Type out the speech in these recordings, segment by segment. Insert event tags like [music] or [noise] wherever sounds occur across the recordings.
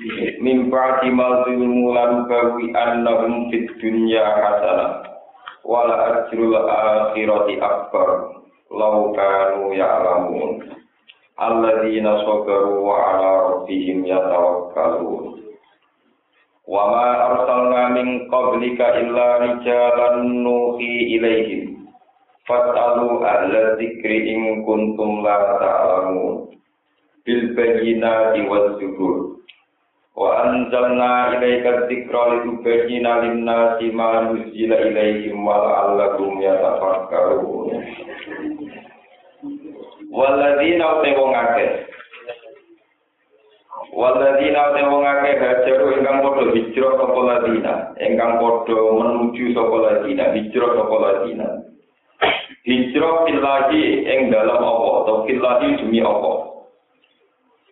nulis. Min ba'di ma zulmu lan bawi annahum fid dunya hasanah. Wala ajrul akhirati akbar. Lau kanu ya'lamun. Alladzina sabaru wa ala rabbihim yatawakkalun. Wa ma arsalna min qablika illa rijalan nuhi ilaihim. Fas'alu ahla dzikri in kuntum la ta'lamun. Bil bayyinati waz zubur. Wa anzalna ilaika dzikra litubayyina lin-nasi ma nuzila ilaihim wa la'allahum yatafakkarun. Walladzina wong akeh Walladzina wong akeh hajaru ingkang padha hijrah sapa ladina, ingkang padha menuju sapa ladina, hijrah sapa ladina. Hijrah fillahi ing dalam Allah atau fillahi demi Allah.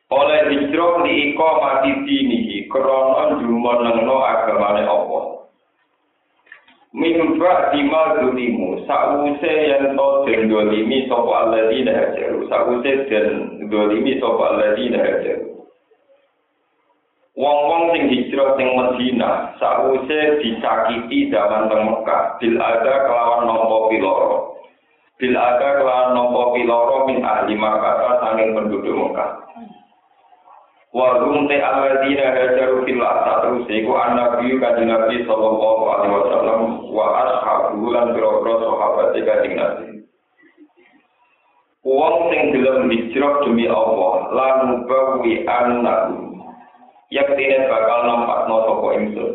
Oleh hijrah di iko mati dinihi krono jumenengno agamane Allah. Mimba dima dulimu sa'use yang to den dolimi sapa alladzina hajaru sa'use den dolimi sapa alladzina hajaru. Wong-wong sing hijrah sing Medina sa'use disakiti zaman teng Mekah bil ada kelawan nampa piloro. Bil ada kelawan nampa piloro min ahli Makkah sanging penduduk Mekah. Wa hum te alladina hajaru fil asatu iku annabi kanjeng nabi sallallahu alaihi wasallam wa ashabu lan biro-biro sahabat kanjeng nabi. Wong sing gelem hijrah demi Allah lan bawi anak yaktine bakal nampakno sapa ingsun.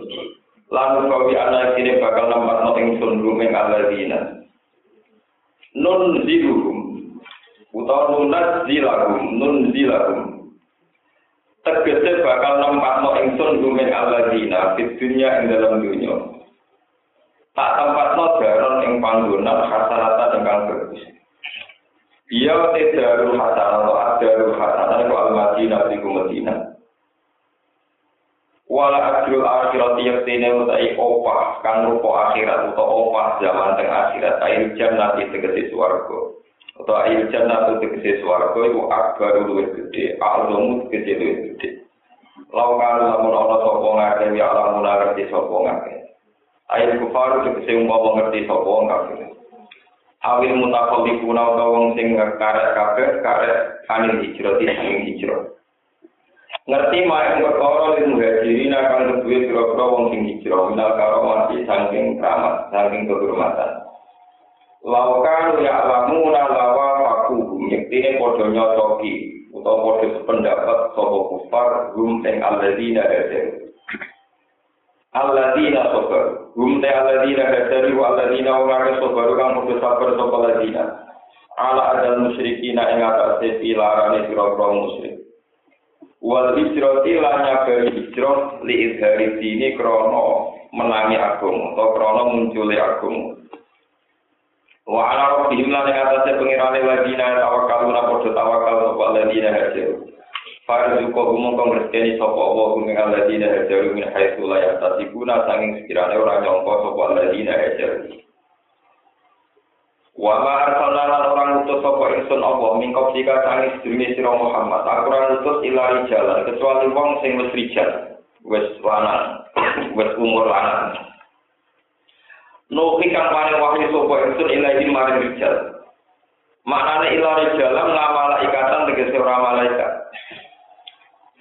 Lan bawi anak yaktine bakal nampakno ingsun rumeng alladina. Nun ziluhum utawa nunat zilahum nun zilahum tegese bakal nempatno ingsun gumen alladzina fit dunya ing dalam dunya tak tempatno daron ing panggonan hasanata ingkang bagus Iya tedarul hasanah atau adarul hasanah itu al-madinah di Madinah. Wala ajrul akhirat yaktine utai opah kang rupa akhirat atau opah zaman teng akhirat air jannati tegese swarga. Atau air jannah itu tegesi suarga itu akbar luwih gede alamu tegesi luwih gede. Lau kalau lamun ana sapa ngake ya alamu ngerti sapa ngake air kufar tegesi umpama ngerti sapa ngake awil mutakalifuna utawa wong sing karek kabeh karek anil hijrah sing hijrah. Ngerti mae perkara lil muhajirin akan duwe pira-pira wong sing hijrah minal karo mati saking keramat saking kehormatan Laukan ya lamuna lawa faku nyektine podo nyocoki utawa podo sependapat sopo kufar gum teng alladina hadir. Alladina sobar gum teng alladina hadir wa alladina urare sobar kang podo sabar sopo alladina. Ala adal musyrikina ing atase pilarane pira-pira musyrik. Wal hijrati lan nyabari hijrah li izhari dini krono menangi agung atau krono munculi agung. Wa ala rabbihim lan ing atase pengirane ladina tawakkaluna padha tawakal sapa ladina hajar. Farzuqa umum kang rezeki sapa Allah ing ladina hajar min haitsu la yahtasibuna sanging sekirane ora nyangka sapa ladina hajar. Wa ma arsalna orang utus sapa ingsun Allah mingkop jika sanging sedurunge sira Muhammad. Aku ora utus ilari jalan kecuali wong sing wis rijal, wis lanang, wis umur lanang. Nuhi kang paring wahyu sapa ingsun ilahi maring rijal. Maknane ila rijal ngamala ikatan tegese ora malaikat.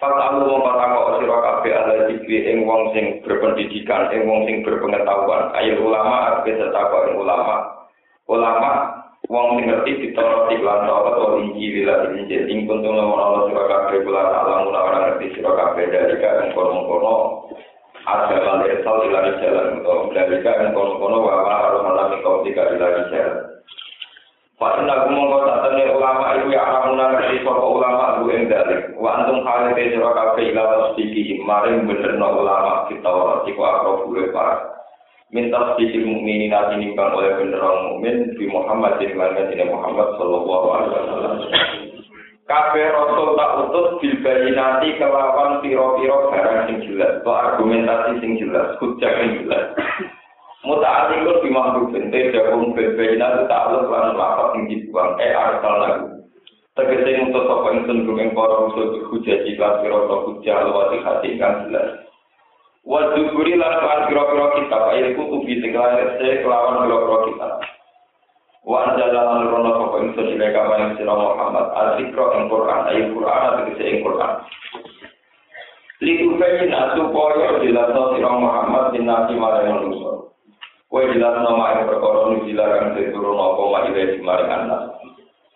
Fatamu wong patako sira kabeh ala dikri ing wong sing berpendidikan, ing wong sing berpengetahuan. Ayo ulama arep setako ing ulama. Ulama wong sing ngerti ditoro iklan tawat atau injil la injil ing kuntung lamun sira kabeh kula alam ora ngerti sira kabeh dari kan kono-kono ada kali esal ilari jalan atau dari kan kono-kono wawa harus mengalami kau tiga ilari jalan. Pak Inna mongko satene ulama iku ya alamuna ngerti sapa ulama ku ing dalem. Wa antum halite sira kabeh ila tasdiki maring benerno ulama kita ora iku akro bule para. Minta sedikit mukminin nanti nimbang oleh bener orang mukmin di Muhammad di mana Muhammad Sallallahu Alaihi Wasallam. kabeh rasul tak utus bil bayinati kelawan piro-piro barang sing jelas argumentasi sing jelas kucak sing jelas. Muta artikel di mahluk bente jagung bil bayinati tak lan lapak sing dibuang. Eh arsal lagu tegese yang utus apa yang sendung yang para rasul berhujah jika piro atau kucak lewati hati kan jelas. Wajuburi lan lewat piro-piro kita ayat kutubi tinggal rese eh, kelawan piro-piro kita Wa lan rono sopa yang sendung yang sirah Muhammad al-zikro yang Quran ayat Quran atau kese yang Quran. Liku koyo jelasno sirah Muhammad din nasi marang manusia. Kue jelas nama yang perkara ini dilarang turun apa ma ilai dimaring anak.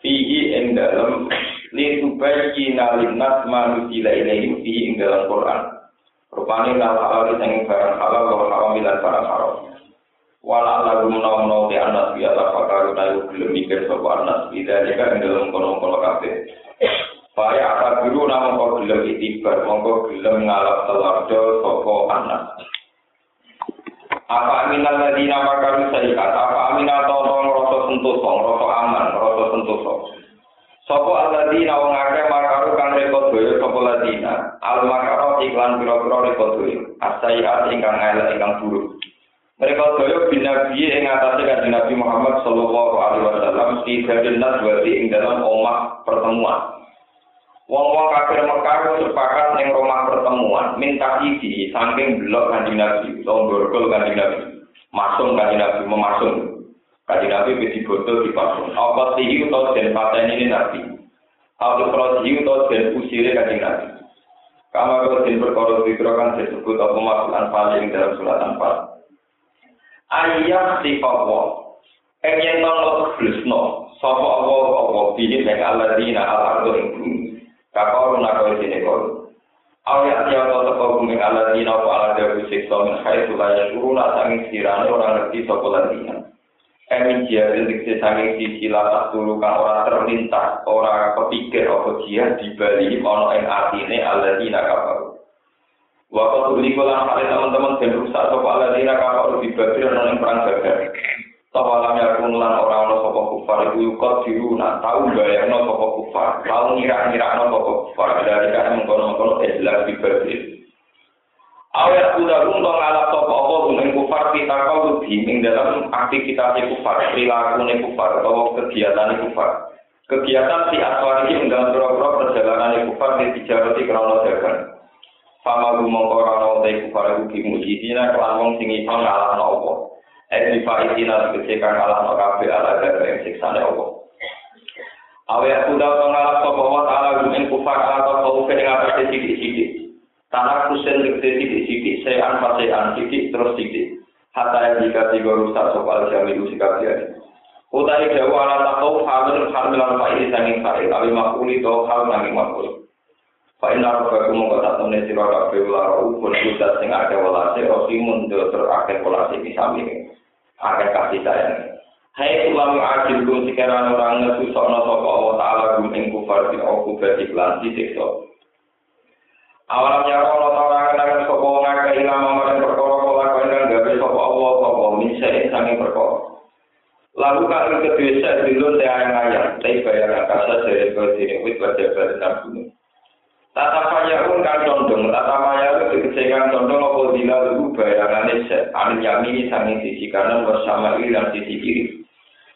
Fihi ing dalam li tubayi nalinnas manusila ilaihim fihi ing Quran. Rupani nal halal yang barang halal wa haram barang haram. Wala lagu menawa-menawa di anas biya tafakaru nayu gelem mikir sopa anas biya ing dalam kono-kono kafe. Faya akar biru nama kau gelem itibar, mongko gelem ngalap telardo sopo anas. Apa aminal ladina makaru sayikat, apa aminal tolong rasa sentoso, rasa aman, rasa sentoso. Sopo aladina wong akeh makaru kang rekod doyo sopo ladina. Al makaro iklan pira-pira rekod doyo. Asayiat ingkang elek ingkang buruk. Mereka doyo binabi ing atase kanjeng Nabi Muhammad sallallahu alaihi wasallam fi hadin nadwati ing dalam omah pertemuan. Wong-wong kafir Mekah sepakat ning rumah pertemuan minta isi saking blok kanjeng Nabi utawa borgol kanjeng Nabi. Masung kanjeng Nabi memasung. Kanjeng Nabi wis dibotol dipasung. Apa sih utawa den pateni ini Nabi. Apa prodi utawa den usire kanjeng Nabi. Kama kalau den perkara dikira kan disebut apa masukan paling dalam surat Anfal. ayat di Allah ingin nolot krisno sapa Allah Allah bilih yang Allah dina Allah itu ibu kakau nakau sini kau ayat yang nolot kau bumi Allah dina apa Allah dia bisik sama hai sulaya suruh nak sangin ngerti sapa dina kami jadi diksi sangin sisi latak dulu kan orang terlintas ora kepikir apa dia dibalik ono yang artinya Allah dina Waktu tuli kolam hal teman-teman dan rusak sopo ala dina kapal dibagi ono ing perang gagal. Tawalam yakun lan ora ana sapa kufar. Iku yukot diruna tau bayangno sapa kufar? Tau ngira-ngirakno sapa kufar. Dari kan mengkono-kono islam dibagi. Awet kuda untuk ngalap sapa apa ing kufar kita kau ing dalam aktivitas kufar perilaku kufar atau kegiatan kufar. Kegiatan si aswari ing dalam pura-pura perjalanan kufar di tijarati krono dagang Fama gumong korano te kufar ugi mujidina kelan wong sing iso ngalahno apa Edi faitina tegese kang alah no kabeh ala gada ing siksane Allah. Awe aku dah pengalap sapa wa taala gumen kufar ala kau ing atase sithik-sithik. Tanah kusen tegese sithik-sithik, sean pasean sithik terus sithik. Hatta jika tiga rusak sapa al jami sikap dia. Utai jawa ala takau hamil hamil al fa'il sanging fa'il awi makuli to hal sanging makul. Fa inna rabbakum mongko tak temne sira kabeh ular upun kudat sing akeh welase osimun do ter akeh welase kisami. akeh kasih sayang. Hai ulama adil kum sekarang orang ngetu sokno Allah Ta'ala di aku berarti kelansi sikso. Awalam ya Allah Ta'ala kenangan soko ngaka ilama maring perkara kandang gabe soko Allah soko minsa ing sangi perkara. Lalu kali kedua saya dulu saya ayang-ayang, tapi bayangan kasar dari berdiri wit pada gunung. Tata pun kan condong, tata maya itu dikecekan condong apa dila itu bayangannya anil yamini sangin sisi kanan bersama ini dan sisi kiri.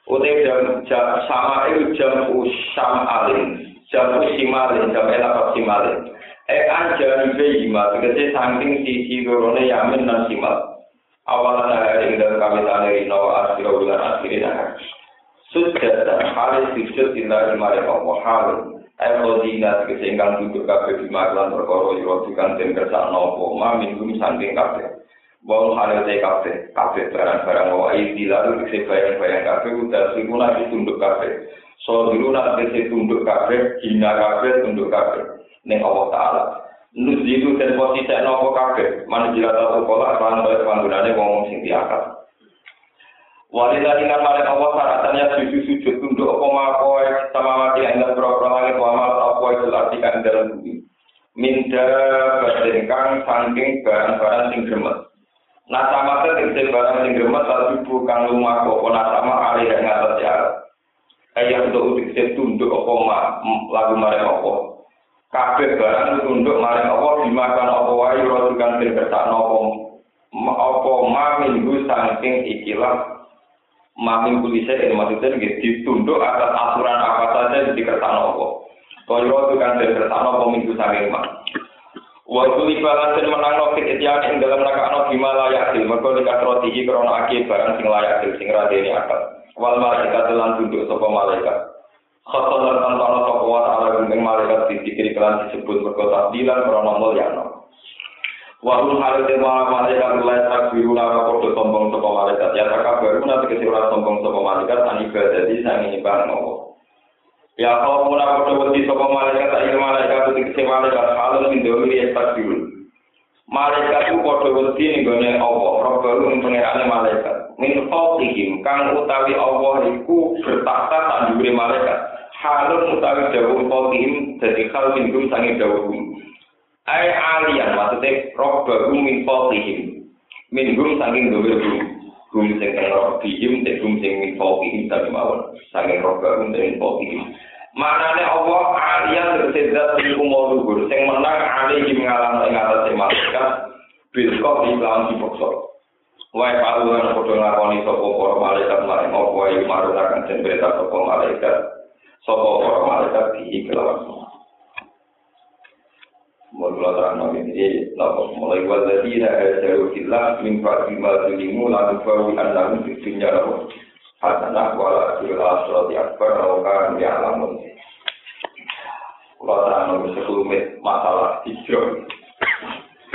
Utai jam, jam sama itu jam usam alin, jam usimalin, jam elapat simalin. Eh anjani bejima, dikece saking sisi gorone yamin dan simal. Awalan hari dan kami taneri nawa asiro bulan akhirin Sudah halis sujud illa dimari Allah halis. Ayo tinggal di kesenggang tutur kabeh di Maglan berkoro di roti kantin kerja nopo ma minum samping kafe. Wal halal teh kafe kafe barang barang bawa isi lalu di bayang bayang kafe udah simula tunduk kabeh. So dulu nanti tunduk kabeh, dina kabeh tunduk kabeh ning Allah Taala. Nus itu dan posisi nopo kabeh, mana jilat atau kolak bahan bahan sing di. Walita dengan maling Allah syaratannya sujud sujud tunduk apa makoy sama mati dalam berapa langit wa mal apa itu yang dalam bumi. Minda badan kang saking barang-barang sing gremet. Nah sama tegese barang sing gremet tapi bukan rumah kok nah sama alih yang atas ya. Ayah untuk udik tunduk apa lagu maring apa. Kabeh barang tunduk maring apa dimakan apa wae rotukan sing kersakno apa apa ma minggu saking ikilah mamin kulise ini maksudnya gitu ditunduk atas aturan apa saja di kertas nopo. Kau itu kan dari kertas nopo minggu saking mak. Waktu libalan dan menang nopo ketiak yang dalam raka nopo gimana layak sih. Mereka dikasih tinggi karena akhir barang sing layak sih sing radeni akal. Wal malaikat telan tunduk sopo malaikat. Khoton dan tantono sopo wa ta'ala malaikat di dikiri kelan disebut berkota dilan karena mulia nopo. Wahul halit yang malah malaikat mulai tak biru nama kode sombong sopo malaikat. Ya tak baru nanti kesiuran sombong sopo malaikat. Tani jadi sang ini barang nopo. Ya kau mula kode wedi sopo malaikat. Ilmu malaikat itu kesi malaikat. Halun min domi ya tak biru. Malaikat itu kode wedi nih gone Allah. Rob baru pengirane malaikat. Min fautihim kang utawi Allah iku bertakhta tak diberi malaikat. Halun utawi jauh fautihim jadi hal minggum sangi jauh ai alian maksudnya rok baru min fokihim min gum saking dober gum. Gum sing kena rok bihim dan sing min fokihim tapi mawon. Saking rok baru dan min fokihim mana ne allah alian tersedat di umur luhur. Sing menang alihim ngalang ngalang sing masuka bilkok di belakang di boksor Wai palu kan kudu ngakoni sopo poro malaikat mari mau wai marunakan dan berita sopo malaikat. Sopo poro malaikat di kelawan. Mulai terang ini, mulai waladina hajaru fillah min ba'di ma zulimu lalu fawi annahum fi dunya lahum hasanah wala fil akhirati akbar law kanu ya'lamun. Kula terang sekelumit masalah hijrah.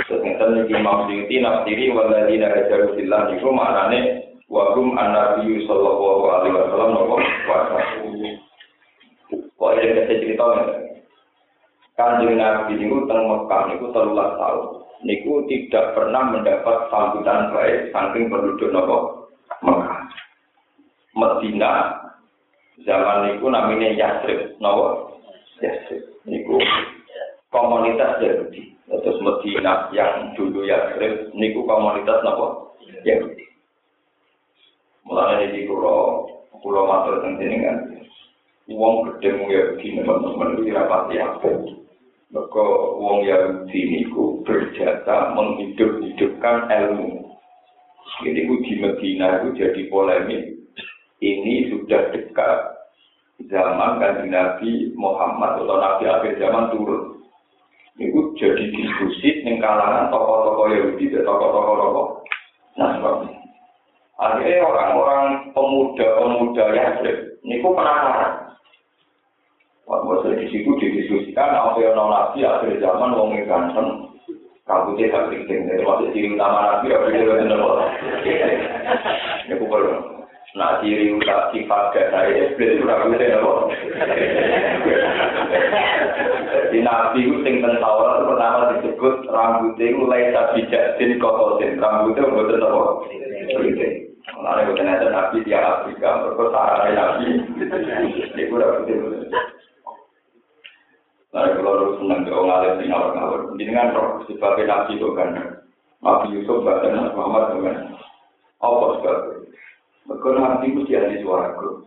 Ini Imam Syuuti nafsiri waladina hajaru fillah itu maknanya wahum an-nabi sallallahu alaihi wasallam nopo wa Kok ini bisa cerita Kanjeng Nabi niku teng Mekah niku telulas tahun. Niku tidak pernah mendapat sambutan baik saking penduduk nopo Mekah. Medina zaman niku namanya Yasrib, nopo Yasrib. Niku komunitas Yahudi. Terus Medina yang dulu Yasrib niku komunitas nopo Yahudi. Mulai di pulau pulau matur tentang kan, uang gede mu Yahudi teman-teman itu rapati apa? Maka wong Yahudi niku berjasa menghidup-hidupkan ilmu. Jadi ku di Medina itu jadi polemik. Ini sudah dekat zaman kan Nabi Muhammad atau Nabi akhir zaman turun. Itu jadi diskusi dengan kalangan tokoh-tokoh Yahudi, tokoh-tokoh tokoh Nasrani. Akhirnya orang-orang pemuda-pemuda Yahudi, ini penasaran. Waktu saya di situ didiskusikan, nanti ada lagi akhir zaman wong yang ganteng, kamu tidak penting. Jadi waktu ciri utama nabi, aku tidak ada nolak. Ini aku perlu. Nah, ciri utama sifat dan saya eksplit itu aku tidak Di nabi itu yang tentara pertama disebut rambutnya itu lain tak bijak jadi kotorin. Rambutnya itu tidak ada nolak. Nah, ini ada nabi di Afrika, berkosaran nabi. Ini aku tidak Nah, kalau harus senang ke orang alim sing ngawur-ngawur. Jenengan roh sebagai nabi itu kan. Nabi Yusuf bahkan Nabi Muhammad dengan apa sebabnya? Mereka nabi mesti ada suaraku.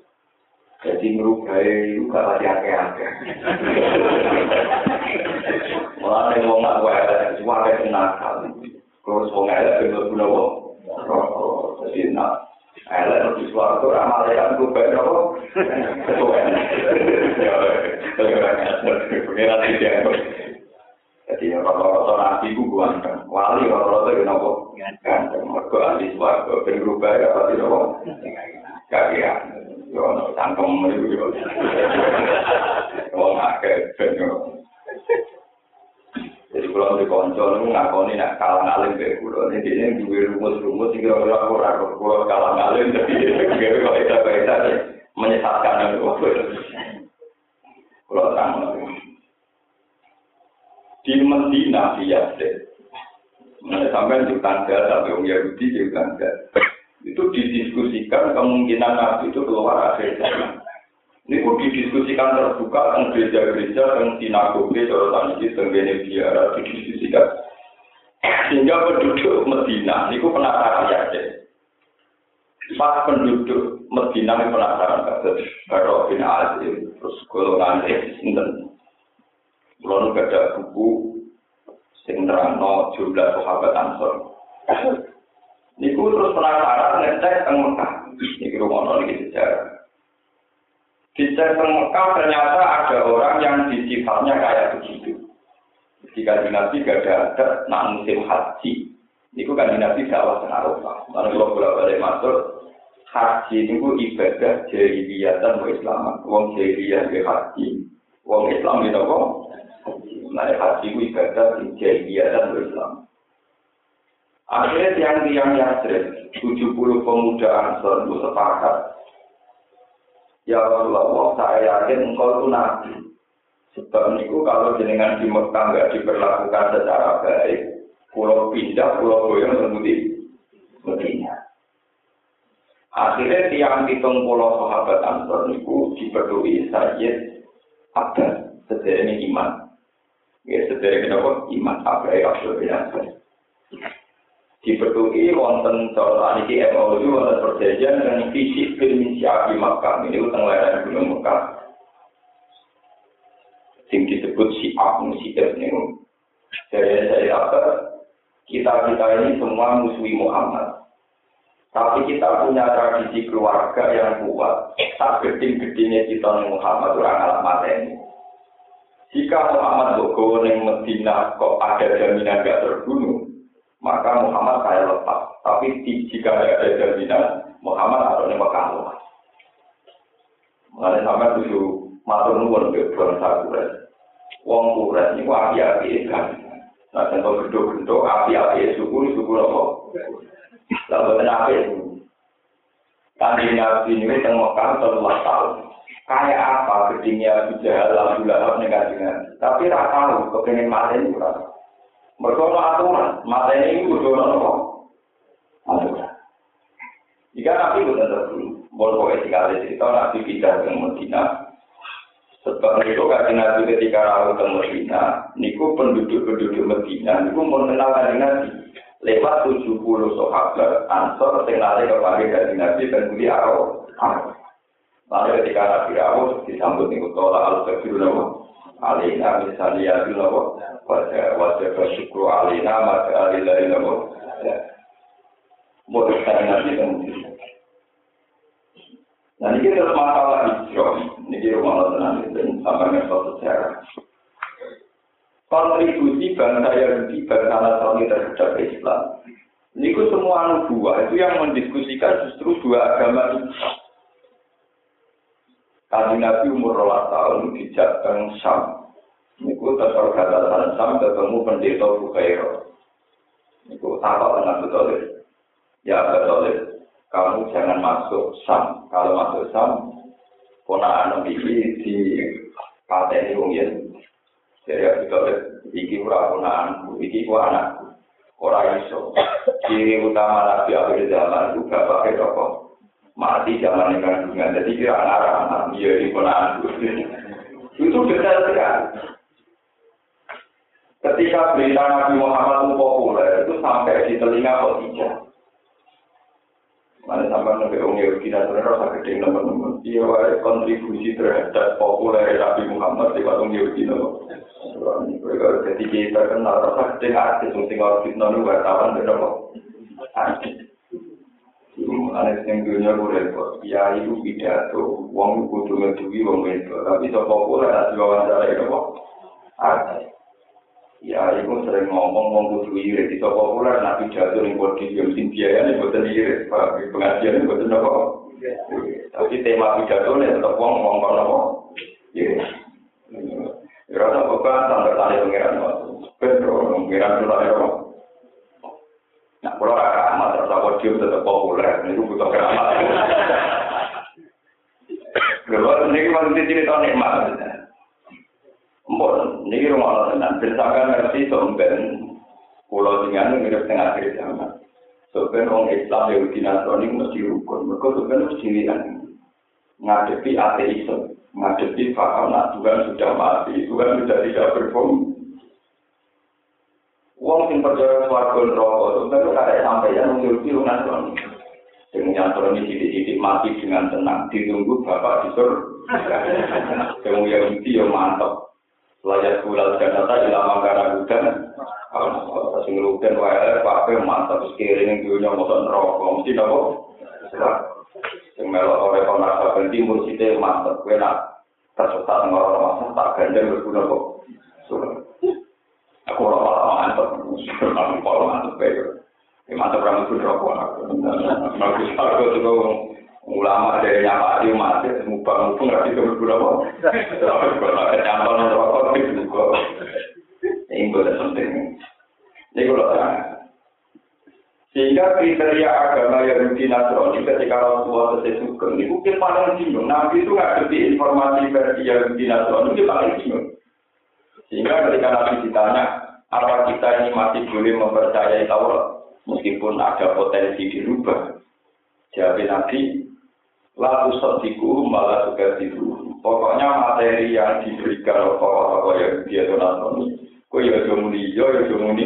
Jadi merubah itu gak lagi akeh-akeh. [laughs] Malah ada wong nak wae suara nakal. Terus wong elek bener-bener wong. Jadi nak elek di suatu ramal yang gue baik apa kesuwen jadi rata-rata nabi gue ganteng. Wali rata-rata itu nopo? Ganteng. Mereka ahli suatu ben berubah ya pasti nopo? Kagian yo no tangkem itu wong akeh ben yo Jadi kalau di konco itu ngakoni nak kalah ngalim kayak kulo ini dia yang juga rumus-rumus sehingga orang aku ragu kulo kalah ngalim. [laughs] Jadi dia kok itu itu menyesatkan itu kulo terang di Medina di Yasir Nah, sampai di tangga sampai Om Yahudi di tangga itu didiskusikan kemungkinan Nabi itu keluar akhir zaman. Ini pun didiskusikan terbuka tentang gereja-gereja, tentang sinagoge, corotan ini, tentang biara, didiskusikan. Sehingga penduduk Medina, ini penasaran ya, Pas penduduk Medina ini penasaran, kata Baru bin Azim, terus golongan Sinten. Belum ada buku, sing nerangno jumlah sahabat Ansor. Niku terus penasaran ngecek teng Mekah. Niki rumono niki sejarah. Dicek teng Mekah ternyata ada orang yang disifatnya kayak begitu. Jika di Nabi gak ada ada nak musim haji. Niku kan di Nabi dakwah teng Arafah. Kalau bolak balik masuk haji niku ibadah jahiliyah dan Islam. Wong jahiliyah ke haji. Wong Islam itu kok. Nah haji itu ibadah jahiliyah dan Islam. Akhirnya tiang-tiang Yasrib, 70 pemuda Ansor itu sepakat. Ya Rasulullah, saya yakin engkau itu nabi. Sebab itu kalau jenengan di Mekah nggak diperlakukan secara baik, pulau pindah, pulau goyang terbukti Medina. Akhirnya tiang hitung pulau sahabat Ansor itu diperdui Sayyid Abbas, sederhana iman. Ya sederhana kenapa? Iman Abdul bin dipetuki wonten cara niki MOU wonten perjanjian dengan fisik film Syafi Makkah. Ini utang lereng Gunung Mekah. Sing disebut si Abu si ini. Dari saya apa? Kita kita ini semua musuhi Muhammad. Tapi kita punya tradisi keluarga yang kuat. Tak geding-gedingnya kita Muhammad orang alamat ini. Jika Muhammad Bogo yang Medina kok ada jaminan gak terbunuh maka Muhammad saya lepas. Tapi jika ada jaminan, Muhammad atau ini Mekah lepas. Mengenai sampai tujuh matur nuwun ke bangsa Quraisy. Wong Quraisy niku api-api kan. Nah, contoh gendok-gendok api-api suku suku apa? Lalu kenapa itu? Kanjeng Nabi ini teng Mekah telah tahun. Kayak apa gedingnya Abu Jahal, Abu Lahab, Tapi rata tahu kepengen mati ini berapa. Mereka aturan, mata ini kudu nopo. Aturan. Jika nabi itu dulu, boleh sekali cerita nabi pindah ke Medina. Sebab itu kan nabi ketika rawat ke Medina, niku penduduk-penduduk Medina, niku mengenal kan nabi lewat 70 sahabat ansor sing lari kepada kanjeng nabi dan budi arau. Lalu ketika nabi rawat disambut niku tolak al-fakir alina misalnya itu nopo wajah wajah bersyukur alina maka alina itu nopo mau nanti kemudian Nah ini terus masalah hijrah, ini rumah Allah tenang dan sama ngesot sejarah. Kontribusi bangsa Yahudi, bangsa Nasrani terhadap Islam. Ini semua nubuah itu yang mendiskusikan justru dua agama ini. Kali Nabi umur rolas tahun di Jateng Sam. Niku tetap kata Sam ketemu pendeta Bukhairo. Niku sama dengan betul. Ya betul. Kamu jangan masuk Sam. Kalau masuk Sam, anak ini di pateni wong yen. Jadi betul. Iki ora ponaan, iki ku anakku. Ora iso. Ciri utama Nabi akhir zaman juga pakai rokok. mati zaman yang kandungan. Jadi kira anak anak dia di ponaan itu detail sekali. Ketika berita Nabi Muhammad itu populer, itu sampai di telinga Khadijah. Mana sampai nabi Umi Yahudi sebenarnya rasa gede teman-teman. Dia ada kontribusi terhadap populer Nabi Muhammad di Umi Yahudi Jadi kita kenal rasa gede artis, mungkin orang fitnah itu wartawan, berapa? Artis. Ane sing dunia ku repot. Ya itu pidato, wong kudu ngeduwi wong itu. Tapi sapa pula nek diwawancara itu kok. Ada. Ya, itu sering ngomong, mau kudu iri. Itu populer, nabi jatuh yang kudu iri. Mungkin biaya ini buatan iri. Pengajian ini apa? Tapi tema pidato ini tetap wong ngomong kalau apa? Iri. Ya, rasa buka, sampai tadi pengiran. Bentro, pengiran ora tadi apa? Nah, kalau ada keramat, rasa kudu tetap populer. Ini itu butuh keramat. Kalau ini kan cerita nikmat. Bersakan ngerti somben pulau tinggal ngirim tengah akhir zaman. Sebenarnya orang Islam Yahudi Nasrani mesti rukun. Mereka sebenarnya mesti lihat ngadepi ateisme, ngadepi paham nak Tuhan sudah mati, Tuhan sudah tidak berfungsi. Uang sing percaya warga neraka sebenarnya kada sampai yang Nasrani. Dengan yang Nasrani sidik-sidik mati dengan tenang, ditunggu bapak di surga. Yang Yahudi yang mantap. Belajar kulal dan nata ilah mangkara gudan. Masih ngelukin wajar, eh, pape mantap sekiri ini dunia mau ngerokok. Mesti napa? Yang melok oleh pemerasa ganti mursite mantap. Kue nak tersetak ngorong masak tak ganda berguna kok. Aku orang malam mantap. Aku malam mantap. Ini mantap ramah gudan aku. Bagus-bagus kok. Ulama dari nyapa di mati mubang mubang nggak bisa berguna ada campur rokok itu kok. Ini boleh penting. Ini terang. Sehingga kriteria agama Yahudi Nasrani ketika Rasulullah selesai sugeng, ini mungkin paling bingung. Nabi itu nggak ngerti informasi versi Yahudi Nasrani, itu paling bingung. Sehingga ketika Nabi ditanya, apa kita ini masih boleh mempercayai Taurat, meskipun ada potensi dirubah? Jawab Nabi, lalu sediku malah juga tidur. Pokoknya materi yang diberikan oleh tokoh-tokoh Yahudi atau Nasrani, kok ya jomuni, ya jomuni,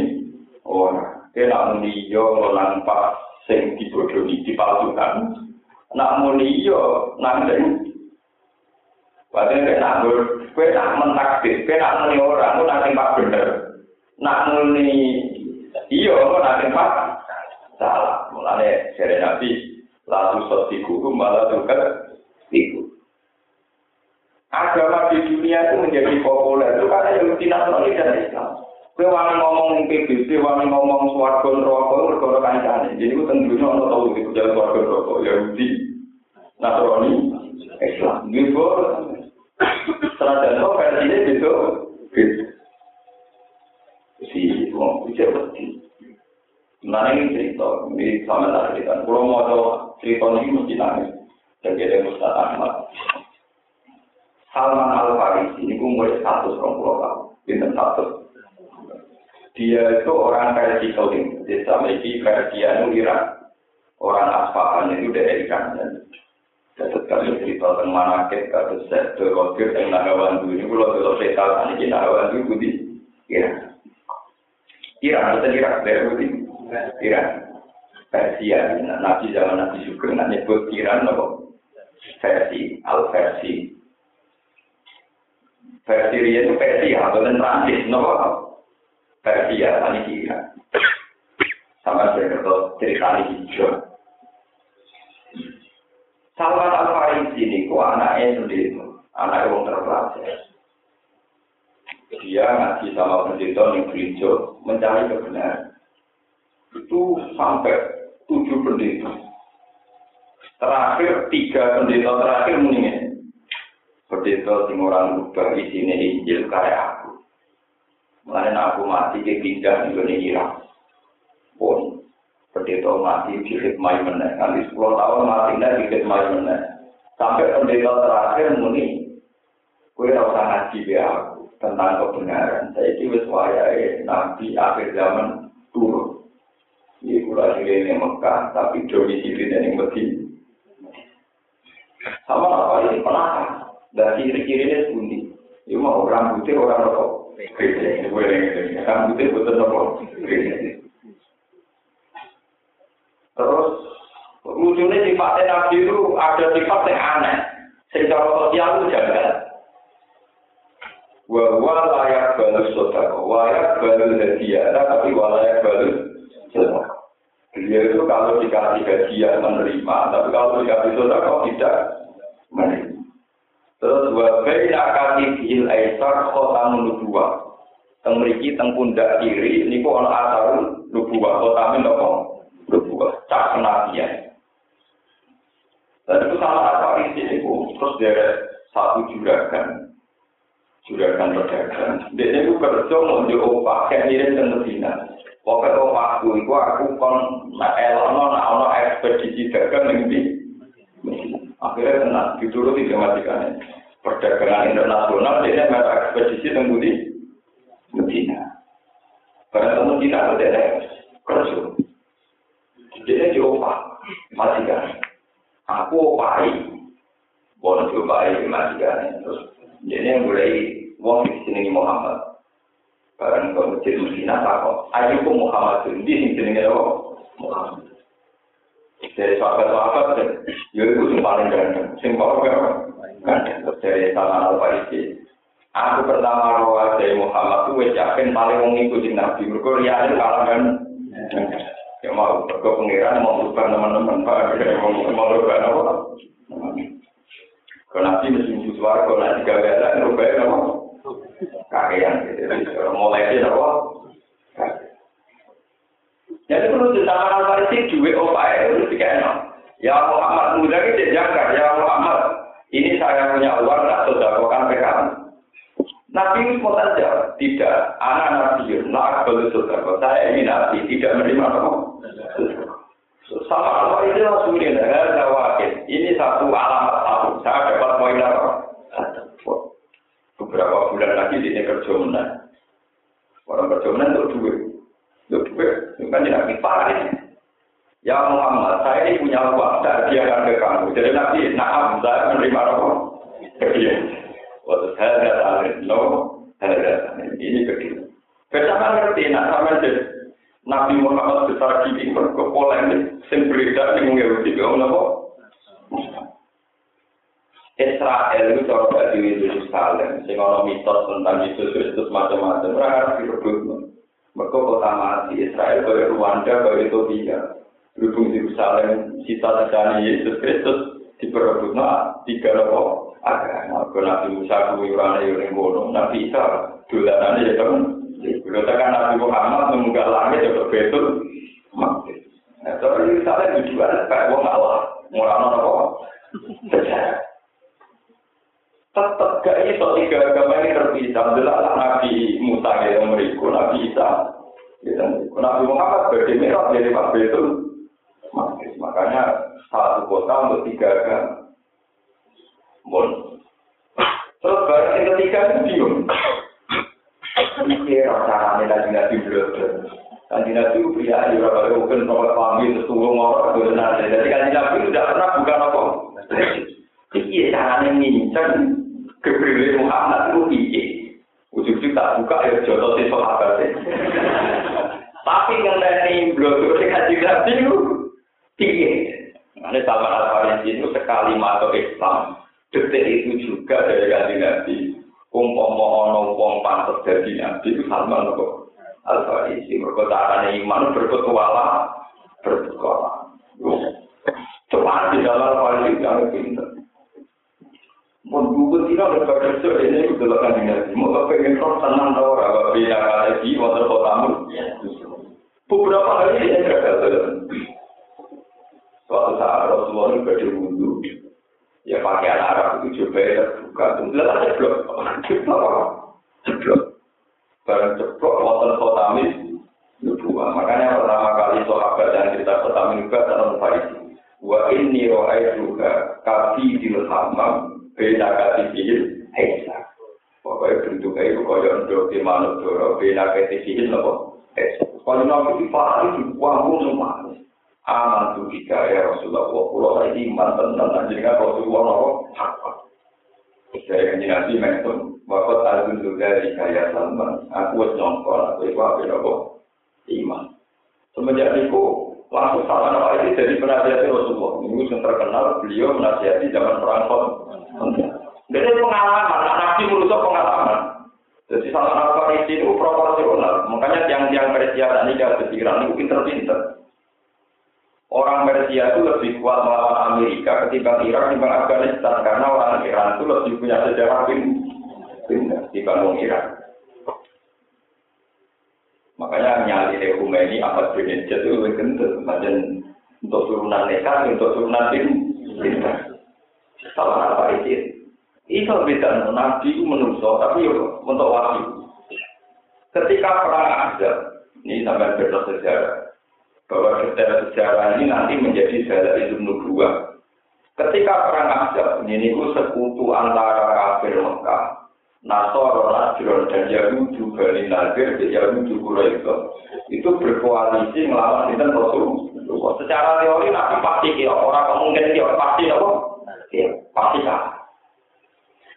orang. Kena muni yo ngolang pak sing dibodohi dipalsukan. Nak muni yo nang sing Padahal kena ngur, kue nak mentakdir, kue nak muni orang, kue nak pak bener. Nak muni iyo, kue nak pak salah. Mulanya seri nabi, lalu sotiku malah tukar tiku. Agama di dunia itu menjadi populer itu karena yang tidak dan Islam. Kowe wani ngomong PBB, wani ngomong swarga neraka perkara kancane. Jadi ku tentunya ono tau iki jalan swarga neraka Yahudi. Nasrani Islam. Gitu. Serada itu versinya gitu. Gitu. Si wong bisa berarti. Nah ini cerita, ini sama tak cerita. Kalau mau tahu cerita ini mesti nangis. Jadi ada Ustaz Ahmad. Salman Al Farisi ini umur satu orang tahun, bintang satu dia itu orang versi Saudi, desa memiliki versi anu Irak. Orang Asfahan itu dari Iran. Jadi kami cerita tentang mana ke kata saya terkokir yang Nagawandu ini kalau kalau saya tahu ini Nagawandu itu di Iran. Iran betul Irak dari Budi Iran. Persia, Nabi zaman Nabi Sugeng nyebut Iran apa? Versi, al versi. Versi itu versi atau transit, nopo Persia tadi kira. Sama saya kata cerita ini hijau. Salman Al Farisi ini ku anaknya sendiri, anak yang terpelajar. Dia ngaji sama pendeta yang gereja mencari kebenaran. Itu sampai tujuh pendeta. Terakhir tiga pendeta terakhir mendingin. Pendeta sing orang rubah isinya Injil kayak Mulai aku mati ke pindah di Irak. Pun, pendeta mati di hikmah meneh. Nanti 10 tahun mati di hikmah meneh. Sampai pendeta terakhir muni, gue rasa ngaji be aku tentang kebenaran. Saya ini wis nabi akhir zaman turun. Ini sini yang Mekah, tapi domisili yang Medina. Sama apa ini pernah dan ciri-cirinya sebundi. Ini mau orang putih, orang rokok. Terus lucunya sifatnya Nabi itu ada sifat yang aneh. Secara sosial itu jaga. Wa layak balu sodako, layak balu hadiah, tapi walayak balu sodako. Dia itu kalau dikasih hadiah menerima, tapi kalau dikasih sodako tidak menerima. Terus wa baina katifil aisar khotamun nubuwah. Teng mriki teng pundak kiri niku ana asarun nubuwah khotamin napa? Nubuwah cak kenabian. Dan itu salah satu isi niku terus dari satu juragan juragan pedagang. Dia itu kerja mau di opah kayak mirip ke Medina. Pokoknya kau aku aku kon nak elono nak ono ekspedisi dagang nanti. Akhirnya kena dituruti kematikan. Perdagangan internasional dia ada ekspedisi tembudi. Medina. Karena temu tidak ada kerja. Dia diopa matikan. Aku opai. Bono diopai matikan. Terus jadi yang mulai wong di sini Muhammad. Barang ke masjid Medina takut. Ayo Muhammad di sini jenenge Muhammad. Dari sahabat-sahabat, ya itu yang paling ganteng. Sing paling ganteng. Dari sama apa isi. Aku pertama rawat dari Muhammad itu wis yakin paling wong ngikuti Nabi. Mereka riane kalah kan. Ya mau ke pengiran mau berubah teman-teman Pak. Mau berubah apa? Kalau Nabi mesti suara, kalau nanti gak ada, berubah apa? Kakean. Mulai itu apa? Jadi perlu ditambah Farisi duit opai itu dikena. Ya Muhammad muda ini jangkar. Ya Muhammad, ini saya punya uang tak sodakokan ke kamu. Nabi mau saja, tidak. Anak Nabi, nak boleh sodako. Saya ini Nabi, tidak menerima apa. Sama Allah itu Rasulullah, ada wakil. Ini satu alamat satu. Saya dapat poin apa? Beberapa bulan lagi ini kerja menang. Orang kerja menang untuk duit. Untuk duit. Kan tidak parah ini. Ya Muhammad, saya ini punya uang, saya hadiahkan ke kamu. Jadi Nabi, naam, saya menerima apa? Kecil. Waktu saya datang, no, saya datang. Ini kecil. Bersama ngerti, nak sama jadi Nabi Muhammad besar gini, mereka polemik, sing beredar yang Yahudi, kamu apa? Israel itu coba di Yerusalem, sing ono mitos tentang Yesus Kristus macam-macam, mereka harus direbut. Mereka kota mati, Israel kaya Rwanda, kaya Ethiopia. Berhubung Yerusalem, cita-cita Yesus Kristus, diperebut, nah, tiga nopo agama. Nabi Musa kuyurannya yang ngono, Nabi Isa, dolanannya ya teman. Kalau tekan Nabi Muhammad mengunggah langit ya betul. Nah, terus Yerusalem juga kayak wong Allah, ngurang nopo sejarah. Tetap gak iso tiga agama ini terpisah. Jelas Nabi Musa yang mereka, Nabi Isa. Nabi Muhammad berdemerat dari Pak Betul. Makanya satu kota untuk tiga agama. Bon. Terus barang yang ketiga itu bingung. Ini caranya lagi nabi belum. Kanji Nabi itu pria di beberapa mungkin nomor pamit setunggu ngorok benar. Jadi kanji Nabi itu tidak pernah bukan apa. Iki caranya ngincang kebrile Muhammad itu piye. Ujung-ujung tak buka ya jodoh si sahabat. Tapi ngenteni blogger sing kanji Nabi itu piye. Ini sama Al-Farisi itu sekali masuk Islam, detik itu juga dari kanji Nabi. Umpama ono wong pantes dadi nabi itu sama kok. Al-Farisi mergo iman berpetualang, berpetualang. Cuma di dalam Al-Farisi yang pinter. Mun gugur tidak ada kerja ini itu adalah kan nabi. Mau pengen roh tenang tau ora beda kali di motor kotamu. Beberapa hari dia gagal. Suatu saat Rasulullah itu berwudu, ya pakaian Arab itu coba terbuka, tunggal aja blok, jeblok, barang jeblok, wonten khotamis, nubuah. Makanya pertama kali sahabat yang cerita khotamis juga dalam Farisi. Wa inni ro'ay juga kafi dil hamam, beda kati fihil, hesa. Pokoknya bentuknya itu kaya untuk di manut doro, beda kati fihil, nopo, hesa. Kalau nabi di Farisi, wangun semua. aman tu kita ya Rasulullah. Pulau lagi iman tentang anjingnya Rasulullah nopo hak. Saya kanji nabi mentum wakot azun dari kaya salman. Aku wes nyongkol aku itu apa nopo iman. Semenjak itu langsung salah nopo ini jadi penasihat Rasulullah. Ini yang terkenal beliau menasihati zaman perang jadi pengalaman nabi menurut pengalaman. Jadi salah nopo itu proporsional. Makanya yang-yang Persia dan nikah kepikiran itu pinter-pinter. Orang Persia itu lebih kuat melawan Amerika ketimbang Irak ketimbang Afghanistan. Karena orang Iran itu lebih punya sejarah pindah dibanding Irak. Makanya nyali Khomeini Ahmad bin itu lebih kental, macam untuk turunan nekat, untuk turunan pindah. Salah apa itu? Itu beda Nabi menusuk, tapi untuk wahyu. Ketika perang ada, ini sampai beda sejarah bahwa sejarah-sejarah ini nanti menjadi jalan itu nubuah. Ketika perang Ahzab ini itu sekutu antara kafir Mekah, Nasoro, Najron, dan Yahudi Bani Nadir, Yahudi Quraisy itu berkoalisi melawan Sinten Rasul. Rasulullah. Secara teori Nabi pasti kira orang kemungkinan kira pasti apa? Kira pasti kan.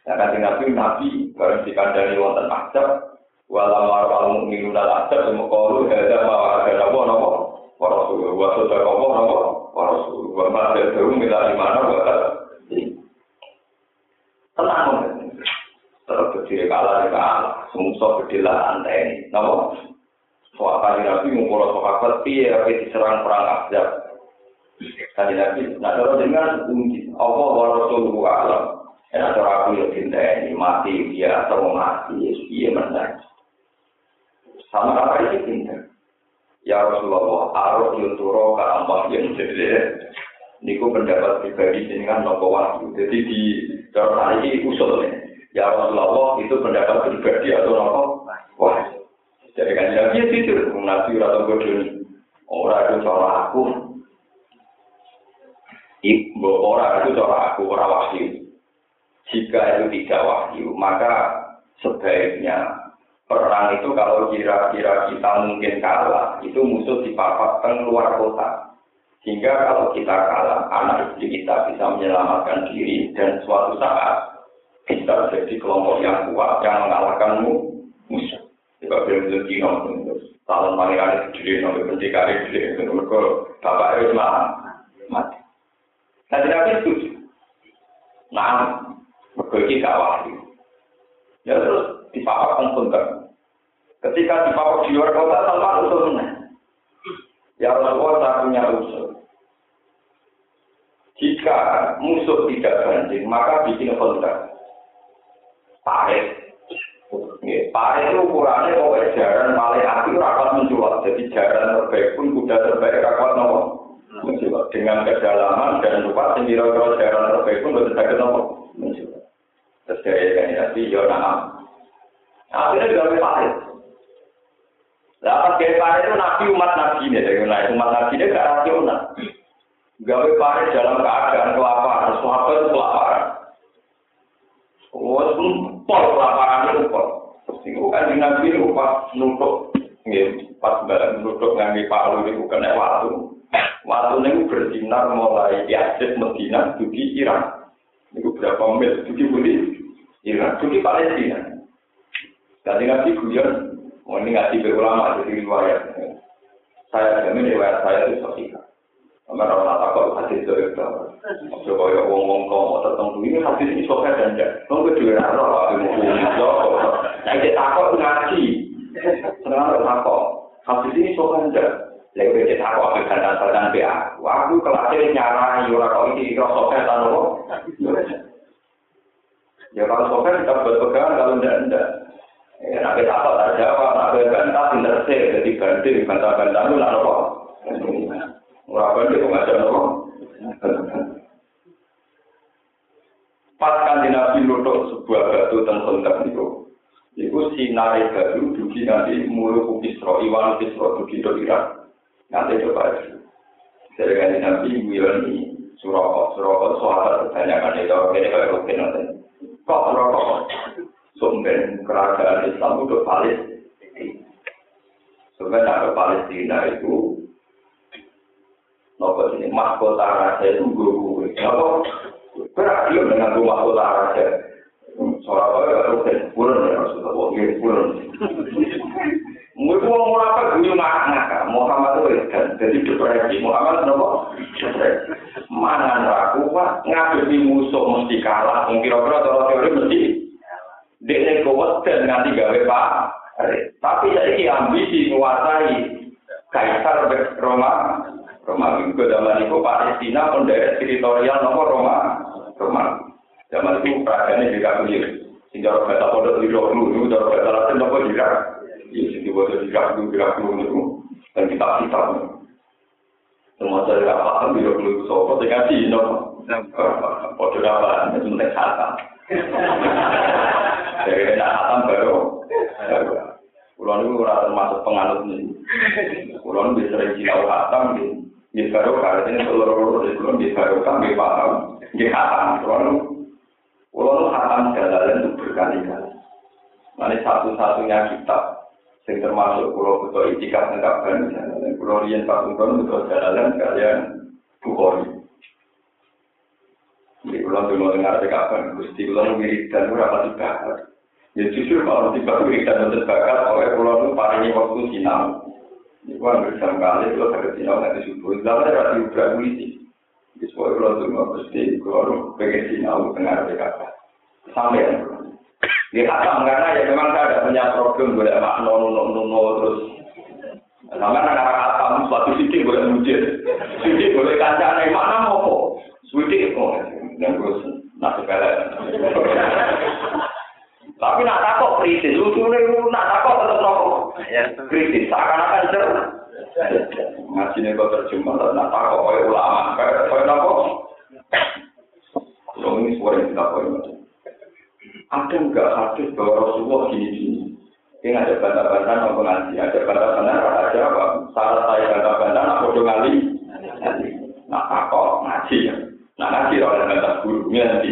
Nah, nanti Nabi Nabi bareng dikandani wonten azab, walau marwal mukminu dal azab, semua kalu ada mau ada apa nopo? Rasulullah, wa sudah nopo nopo? Rasulullah, wa ma ada tahu mila imana wa Tenang, terus berdiri kalah di kalah, semua berdiri lantai, nopo? Soal Nabi ngumpul sahabat tapi diserang perang Ahzab. Kali Nabi, nah kalau dengan mungkin Allah wa Rasulullah alam. Enak cara aku ya cinta ini mati dia atau mati ya dia menang. Sama apa ini cinta? Ya Rasulullah, arus yuturo ke amal yang jadi Niku pendapat pribadi ini kan nopo wahyu. Jadi di dalam ini usulnya. Ya Rasulullah itu pendapat pribadi atau nopo wahyu. Jadi kan itu itu Nabi atau bodoh orang itu cara aku. Ibu orang itu cara aku orang wahyu. Jika itu tidak wahyu, maka sebaiknya perang itu kalau kira-kira kita mungkin kalah, itu musuh dipapatkan luar kota. Sehingga kalau kita kalah, anak istri kita bisa menyelamatkan diri dan suatu saat kita jadi kelompok yang kuat yang mengalahkanmu musuh. Juga belum kino, tahun pangeran itu jadi sampai pendekari jadi mereka bapak itu mati. Nah tidak setuju. Nah, berbagai gak wahyu. Ya terus dipapak pun Ketika dipapak di luar kota, sama usul Ya Rasulullah tak punya usul. Jika musuh tidak banding, maka bikin kontak. Parit Pare itu ukurannya kok jaran paling api rapat menjual. Jadi jaran terbaik pun kuda terbaik rapat nopo menjual. Dengan kedalaman dan lupa sendiri kalau jaran terbaik pun betul sakit nopo menjual. Terus dari ini nanti yo nama. Akhirnya juga pare. Lah pas kayak pare itu nabi umat nabi ini, dari umat nabi ini gak rasional. Gawe pare dalam keadaan kelaparan, itu kelaparan. Oh, pol kelaparan itu pol. Iku kan nabi itu pas nutuk, pas nutuk ngangi palu itu kena waktu. Waktu ini bersinar mulai Yazid Medina, dugi Iran. Itu berapa mil, dugi budi Iran, dugi Palestina. Jadi nabi guyon, mau ini ngaji berulama jadi riwayat. Saya jamin riwayat saya itu sosial. Karena orang takut hadis dari itu. Coba ya wong-wong kau tertentu ini hadis ini sokat dan tidak. Kamu kedua rara, aku mau Nah, dia takut ngaji. Senang takut. Habis ini sokan aja. Lagi dia takut aku kan dan dia. Waktu kelasnya nyara, yura kau ini kira sokan tanpa. Ya kalau sokan kita berpegang, kalau enggak enggak. Ya, nabi takut tak jawab, nabi bantah, interse, jadi banding, bantah-bantah itu lah apa. Murah banding, kok ngajak apa. Pas kan di Nabi nutuk sebuah batu tentang itu, Iku sinare baru dugi nanti mulu kisro, iwan kisro dugi do Irak. Nanti coba aja. Dari kan nabi Wirani Suroko, Suroko sahabat kebanyakan itu ini kayak rutin nanti. Kok Suroko? Sumber kerajaan Islam itu Palestina. Sebenarnya Palestina itu Nopo ini mahkota raja itu gue. Nopo berarti dengan mahkota raja. Soal apa ya rutin purun ya Rasulullah, ya Mungkin mau gue ngakak Muhammad itu kan jadi depresi Muhammad nopo depresi. Mangan ragu pak ngadepi musuh mesti kalah. Mungkin kira-kira kalau teori mesti dia kuat dan nanti gawe pak. Tapi saya ambisi menguasai kaisar Roma. Roma itu zaman itu Palestina penderet teritorial nopo Roma. Roma. Zaman itu perajaannya juga clear. Sehingga orang kata pada tidak dulu, cara kata latin apa juga. Tidak dulu, tidak dulu itu. Dan kita kita. Semua saya tidak paham, dulu itu sopa, saya kasih, no. Pada apa, itu penting kata. Jadi tidak khatam baru. Kulon itu orang termasuk penganut ini. Kulon bisa sering khatam, di baru kali ini seluruh kulon di baru kan, di paham, di khatam. Kulon Kalau hatam jalalan itu berkali-kali. Nanti satu-satunya kitab sing termasuk pulau Kuto Itika tentang Bani Pulau Rian Pakungkon untuk jalanan kalian Bukhori di pulau itu mau dengar di kapan Gusti pulau mirip dan berapa dibakar. Ya jujur kalau dibakar mirip dan terbakar oleh pulau itu parahnya waktu sinau. Ini kan hampir jam kali itu ada sinau nanti subuh. Itu ada di Ubra Mulisi Jadi sebuah pulau itu mau Gusti pulau itu pengen sinau dengar di Sampai Ya kata karena ya memang saya ada punya problem boleh makno nuno nuno terus. Sama anak anak kata suatu sidik boleh mujir sidik boleh kancane mana mau kok sidik kok dan terus nasi pelek tapi nak takut kritis lucu nih nak takut tetap rokok kritis seakan-akan cer ngaji nih kok terjemah nak takut oleh ulama. Kayak nopo Kalau ini suara yang tidak boleh ada enggak hadis bahwa Rasulullah gini-gini? Ini ada bantah-bantah mau ngaji, ada bantah-bantah ada apa? Salah saya bantah-bantah, nak bodoh ngali, nak takut ngaji ya. Nah ngaji oleh bantah gurunya nanti.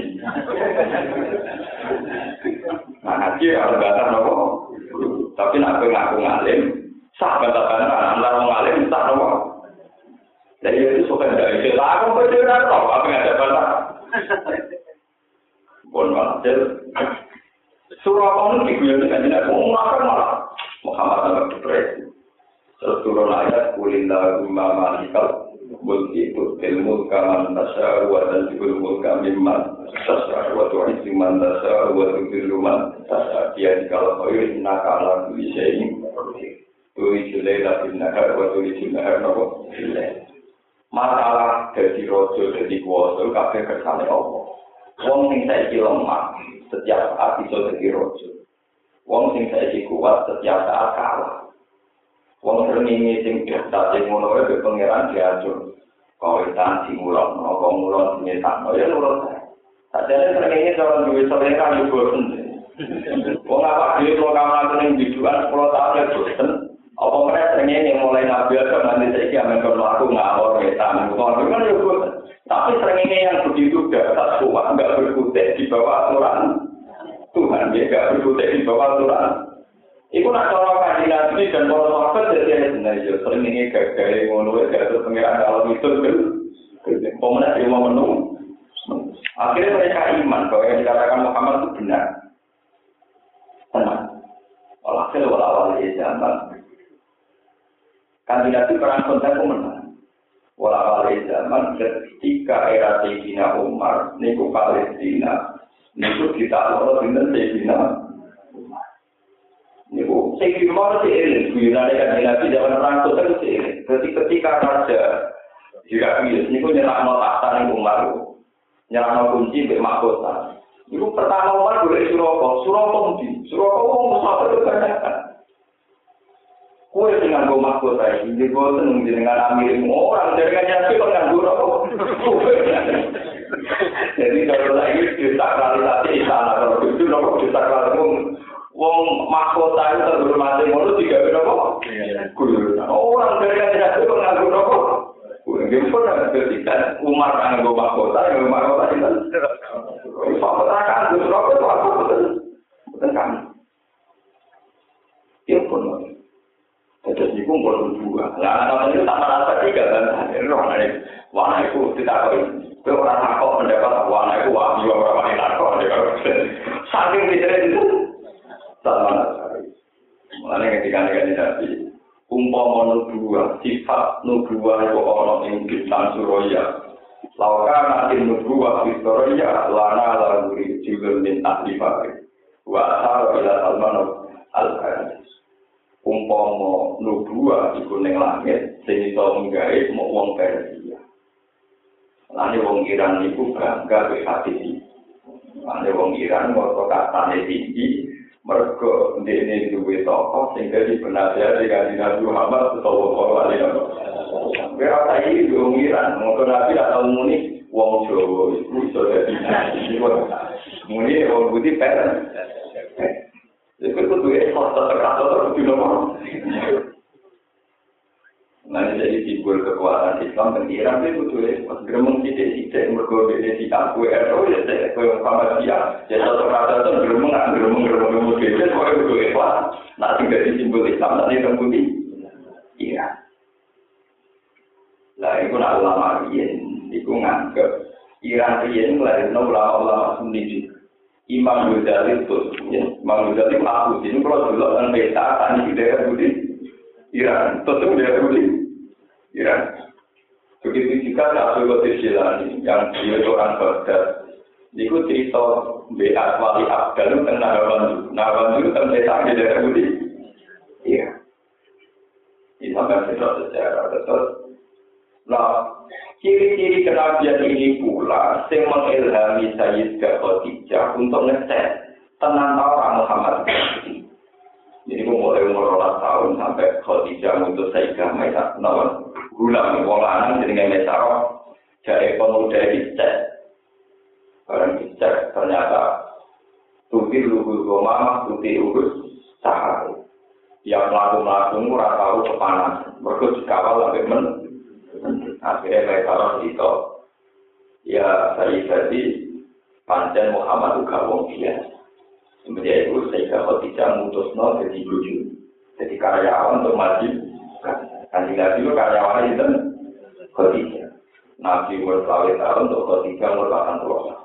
Nah ngaji oleh bantah nopo. Tapi nak ngaku ngalim, sah bantah-bantah, antara ngalim, sah nopo. Jadi itu suka dari istilah, aku berbeda nopo, apa yang ada bantah. Bon walhasil surah kamu diguyon dengan jenak makan malah. Muhammad sama depresi. Terus turun ayat kulinda rumah malikal mulki ilmu kaman tasya wa dan juga mulka mimman tasya wa tu'isi man tasya wa man dia kau kala kulisein turi julela bin nahar wa turi julela nopo masalah jadi rojo jadi kuasa kersane Allah Wong sing saiki lemah, setiap saat bisa jadi rojo. Wong sing saiki kuat, setiap saat kalah. Wong sering sing daftar sing ngono ke pangeran diatur. Kawitan sing mulon, kok mulon sing tak ya nurut. Sadene sering ini cara duwe selera yo bosen. Wong apa dhewe kok kamar ning biduan 10 tahun ya. Apa mereka sering yang mulai nabi atau nanti saya akan berlaku ngawur wetan. Kalau kan ya bosen. Tapi seringnya yang begitu dasar kuat, nggak berkutik di bawah aturan Tuhan, ya nggak berkutik di bawah aturan. Iku nak cara kaji nabi dan para sahabat jadi yang benar ya. Sering ini gagal ngono ya, gagal pengiran kalau itu kan. Pemenang dia mau menung. Akhirnya mereka iman bahwa yang dikatakan Muhammad itu benar. Tenang. Walhasil walawal ya zaman. Kandidat itu perang kontak pemenang. Wala kali zaman ketika era Sayyidina Umar, niku Palestina, niku kita loro dengan Sayyidina Umar. Niku Sayyidina Umar si eling, guyonane kan Nabi zaman perang itu si eling. Jadi ketika raja bias, niku nyerang tahta ning Umar, nyerang kunci mbek mahkota. Niku pertama Umar boleh Suroko, Suroko ndi? Suroko wong musafir kebanyakan. Kue dengan gue mahkota ini, jadi gue seneng dengan amirim orang, dari kan kok nganggur apa? [laughs] Jadi kalau lagi disakralisasi istana, kalau itu nopo disakralisasi, wong mahkota itu terhormati mulu tiga berapa? Orang dari kan nyaki kok nganggur apa? Gue pun ada ketika Umar nganggur mahkota, yang mahkota itu. Mahkota kan, gue rokok itu apa? Betul kan? Ya pun, Jadi itu boleh dua. Nah, kalau itu tak merasa tiga kan? Warna itu, warna itu tidak kau. Kau orang takut mendapat warna itu wah juga orang wanita takut. Saking tidak itu, sama. Mulanya ketika negatif nabi, umpama nubuah, sifat nubuah itu orang yang bintang suraya. Lauka nanti nubuah di suraya, lana lalu juga minta difakir. Wa asal al-qadis. Umpama nubuah iku ning langit sing iso nggawe mok wong Persia. Lane wong Iran iku bangga be hati. Lane wong Iran ngono katane tinggi mergo ndene duwe toko sing dadi penasihat di kanjeng Muhammad sallallahu alaihi wasallam. Kira tadi wong Iran ngono nabi atau muni wong Jawa iku iso dadi muni wong budi per Itu nomor. Nah, jadi simbol kekuatan Islam dan itu kudu ikhlas. Gremeng sidik-sidik, mergobek di kaku RO, ya saya kaya sama dia. Ya satu kata itu gremeng, gremeng, gremeng, gremeng, gremeng, kaya kudu ikhlas. Nah, tinggal di simbol Islam, nanti tembuti. Iya. Lah iku nak ulama riyen iku nganggep Iran riyen nglairno ulama-ulama juga. Imam Ghazali itu, ya. Imam Ghazali aku, ini kalau dulu kan peta, tani di daerah Budi, Iran, tentu daerah Budi, Iran. Begitu juga Abdul Qadir Jilani, yang dia orang Baghdad. Itu cerita Beat Wali Abdal itu Nawawan Nawawan itu tentang peta di daerah Budi, Iya. Ini sampai sejarah, terus. Nah, Ciri-ciri kenabian ini pula yang mengilhami Sayyidah Khadijah untuk ngecek tenang orang Muhammad. Jadi mulai umur tahun sampai Khadijah untuk Sayyidah Maisa nawan gulam wong lanang jadi Maisa jadi pemuda dicek barang dicek ternyata tuti lugu goma tuti urus sahari yang melaku-melaku murah tahu kepanasan. Mereka dikawal sampai men akhirnya mereka itu ya saya jadi panjang Muhammad juga wong biasa semenjak itu saya kalau tidak mutus no jadi lucu jadi karyawan untuk maju kan nabi itu karyawan itu Khadijah Nabi umur tahun untuk Khadijah umur 80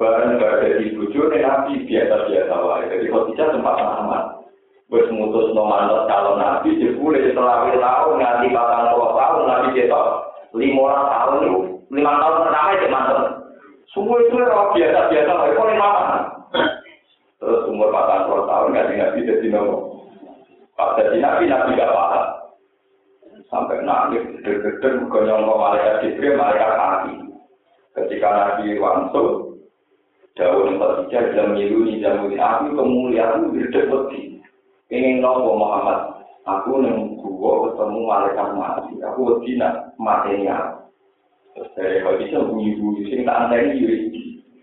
Barang gak ada di bujuk, Nabi biasa-biasa wae. Jadi Khadijah sempat aman. wis mutus calon nabi jebule setelah tahun nganti puluh tahun kita lima tahun itu lima tahun pertama itu mantan semua itu orang biasa biasa lah itu lima tahun terus umur patang puluh tahun nganti nabi jadi nomor pas jadi nabi nabi gak paham. Sampai nangis gede-gede konyol malaikat jibril malaikat mati. Ketika nabi langsung daun Khadijah jam milu di jam aku kemuliaan gede-gede ingin nopo Muhammad aku neng gua ketemu malaikat mati. Aku wedi nak matenya terus dari kalau bisa bunyi sing tak anteni yuri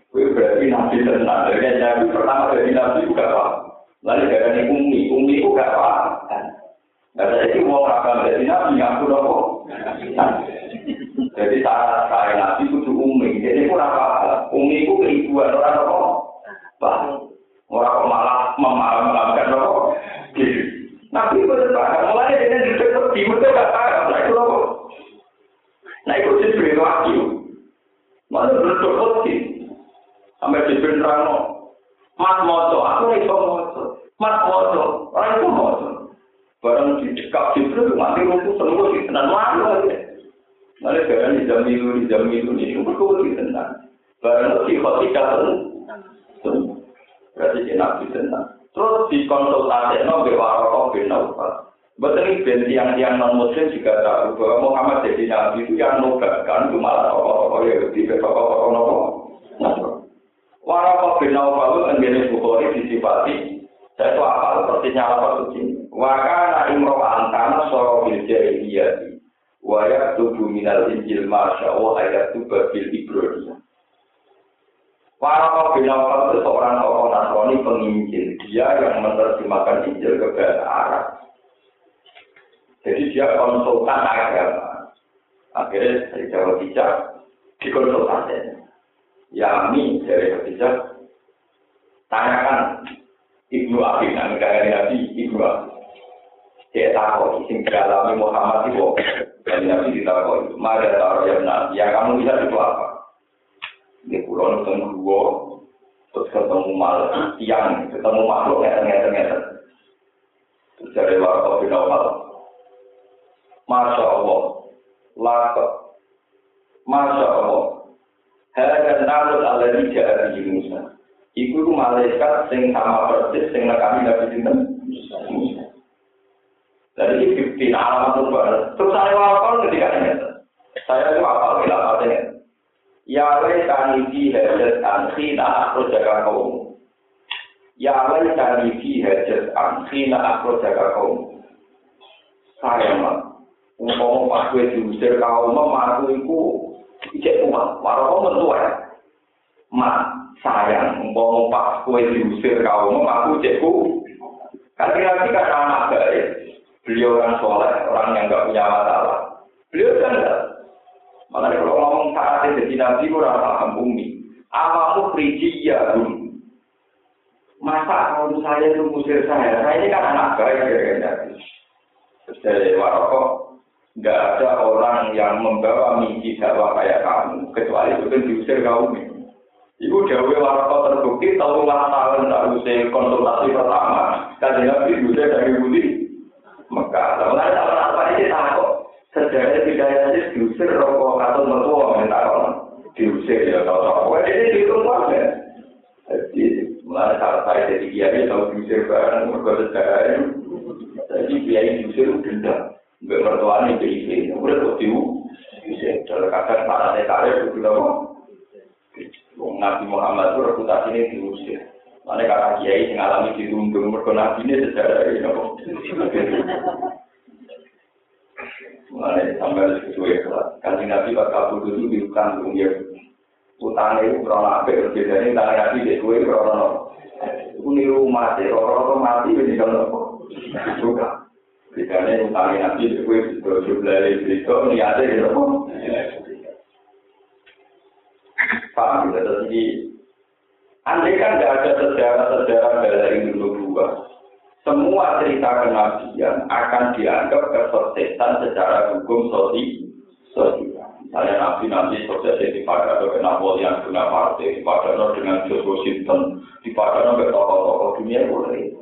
kue berarti nabi tenang. Dari nabi pertama dari nabi juga pak lalu dari umi umi itu gak pak Nah, jadi mau rakam dari nabi aku nopo jadi saat saya nabi itu umi. Jadi aku apa umi itu keibuan orang nopo pak. Orang malah memahamkan nopo Nabi di di betul gak paham, nah itu loh. Nah itu beri wakil. Mana betul betul sampai di Bentrano. Mas moto, aku itu moto. Mas moto, orang itu moto. Barang di dekat di betul mati rumput semua di tenan malu aja. Nanti sekarang di jam itu di jam itu ini betul di tenan. Barang di khotika Berarti dia nabi tenang. Terus dikonsultasi no bewarokok bin Naufal. Betul ben tiang-tiang non muslim juga tahu bahwa Muhammad jadi nabi itu yang nubakan itu malah tokoh-tokoh Yahudi, tokoh-tokoh nopo. Warokok bin Naufal itu menjadi bukhori disifati. Saya itu apa sepertinya apa suci. Wakana imro antana soro bil jahiliyati. Wayak tubuh minal injil masya Allah ayat tubuh bil ibrahim. Warokok bin Nawfal itu seorang tokoh Nasrani penginjil. Dia yang menerjemahkan Injil ke bahasa Arab. Jadi dia konsultan agama. Akhirnya dari Jawa Bijak dikonsultasi. Ya Ami dari Bijak tanyakan Ibnu Abi, nama dari Nabi Ibnu Abi. Dia tahu, Muhammad itu, dan Nabi ditakoi, Mada taruh yang Nabi, yang kamu bisa itu apa? Di pulau nonton dua, terus ketemu mal tiang, ketemu makhluk ngeten ngeten ngeten. Terus dari warga final malam. Masya Allah, laka, Masya Allah. Hanya namun Allah di jalan di Musa. Iku itu malaikat sing sama persis sing nekani Nabi Sinten Musa. Dari ini bukti alamat itu Terus saya wafal ketika ini. Saya itu wafal, bila katanya. Ya laitani fi hajat an khina akhrajaka kaum. Ya laitani fi hajat an khina akhrajaka kaum. Sayang, umpama pas kowe diusir kaum aku iku ijek kuat, waro metu ae. Ma, sayang, umpama pas kowe diusir kaum aku ijek ku. Kan lagi kan anak baik. Beliau orang soleh, orang yang nggak punya masalah. Beliau kan Makanya kalau ngomong saat jadi nabi, gue rasa paham bumi. Apa ya bumi? Masa kalau saya itu musir saya? Saya ini kan anak baik ya kan. Terus dari warokok, Tidak ada orang yang membawa misi dakwah kayak kamu, kecuali itu kan diusir kaum. Ibu Dewi Warko terbukti tahu tahun harusnya konsultasi pertama. Kajian Nabi diusir dari Budi Mekah. Lalu ada apa ini takut. Sejarah tidak ada diusir rokok atau mertua minta diusir ya. Wah ini dihitung ya. Jadi mulai saat saya jadi kiai tahu diusir barang mereka sejarah Jadi kiai diusir dendam. Mbak mertuanya PIP, udah kok diu, bisa dalam kadang para TKR itu kita mau. Nabi Muhammad itu reputasi ini diusir. Mana kakak kiai yang alami dirundung mereka nabi ini sejarah ini nopo. Mana sampai sesuai kelas. Kali nabi bakal butuh itu diutang ya. Utangnya itu berapa apa berbedanya utang nabi di kue berapa Itu niru mati, orang-orang mati ini kalau Juga. Bedanya utangnya nabi itu itu jumlah itu niatnya itu apa? Paham ya? Jadi andai kan tidak ada sejarah-sejarah dari dua, semua cerita kenabian akan dianggap kesuksesan secara hukum sosial. Misalnya nabi-nabi sukses di Padano ke Napoleon, dengan partai, di Padano dengan George Washington, di Padano ke tokoh-tokoh dunia boleh.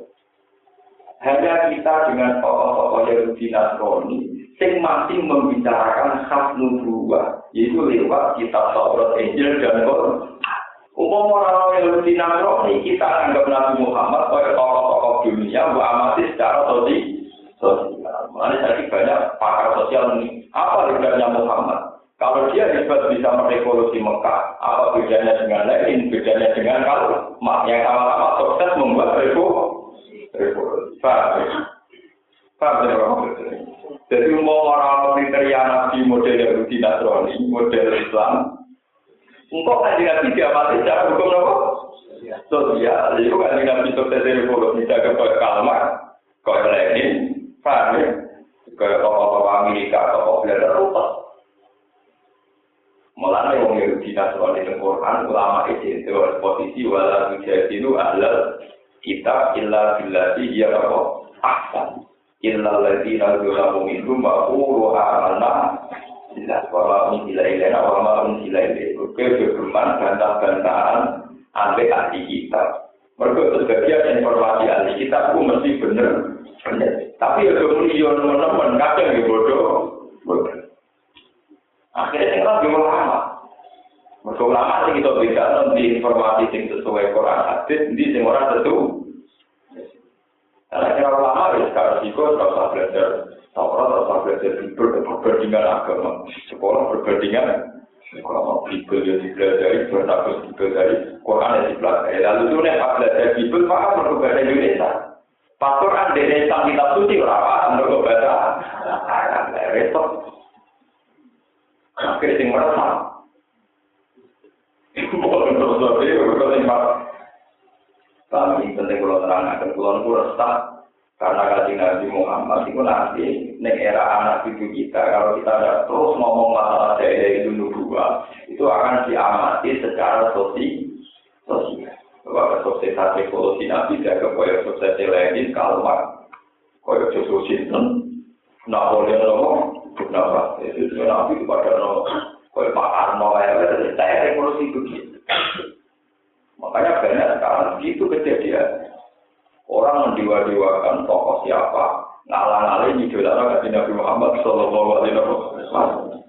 Hanya kita dengan tokoh-tokoh Yahudi Nasrani sing masih membicarakan khas nubuah yaitu lewat kitab Taurat, Injil dan Quran. Umum orang Yahudi Nasrani kita anggap Nabi Muhammad sebagai tokoh-tokoh dunia bu amati secara sosial. Mengenai tadi banyak pakar sosial ini. Apa bedanya Muhammad? Kalau dia hebat bisa merevolusi Mekah, apa bedanya dengan lain? Bedanya dengan kalau yang sama-sama sukses membuat revolusi. Paham ya? Paham ya? Jadi mau orang kriteria nabi model Yahudi Nasrani, model Islam, engkau kan nabi dia pasti secara hukum apa? Sosial, itu kan nabi sukses revolusi jaga kau kalmar, kau Lenin, paham ya? Kayak tokoh-tokoh Amerika, tokoh Belanda, rupas. Mulanya yang Yahudi Nasrani di Quran, ulama itu posisi wala tujadilu ahlal kita illa billati ya apa? Ahsan. Illa alladziina yulamu minhum wa qulu amanna illa wa ma unzila ilaina wa ma unzila ilaikum kebetulan bantah-bantahan ambil ahli kita mereka sebagian informasi ahli kita itu mesti benar benar tapi ya kemudian teman-teman kadang ya bodoh. Akhirnya yang lebih lama mereka ulama sih kita beda nanti informasi yang sesuai Quran hadis di sing ora tentu karena kira ulama sekarang sih kok usah belajar Taurat, usah belajar berbandingan agama. Sekolah berbandingan sekolah mau Bible ya dipelajari, bertakut Bible dari Quran ya dipelajari. Lalu itu nih pas belajar Bible, paham menurut bahasa Indonesia. Pastor kan dari sang kitab suci berapa menurut bahasa repot. Akhirnya. Terus lebih, berarti kami penting kalau terang akan pulau resah. Karena kaji Nabi Muhammad itu nanti neng era anak cucu kita kalau kita ada terus ngomong masalah saya itu nubuah itu akan diamati secara sosial. Sosial bahwa suksesan revolusi Nabi jaga kaya sukses Lenin Kalmar kaya Joshua Sinten? Napoleon Romo kenapa? Itu Nabi kepada Romo kaya Pak Arno ya saya revolusi begitu Makanya banyak sekarang itu kejadian. Orang mendewa-dewakan tokoh siapa, ngalang-alang idola Nabi Nabi Muhammad Sallallahu Alaihi Wasallam.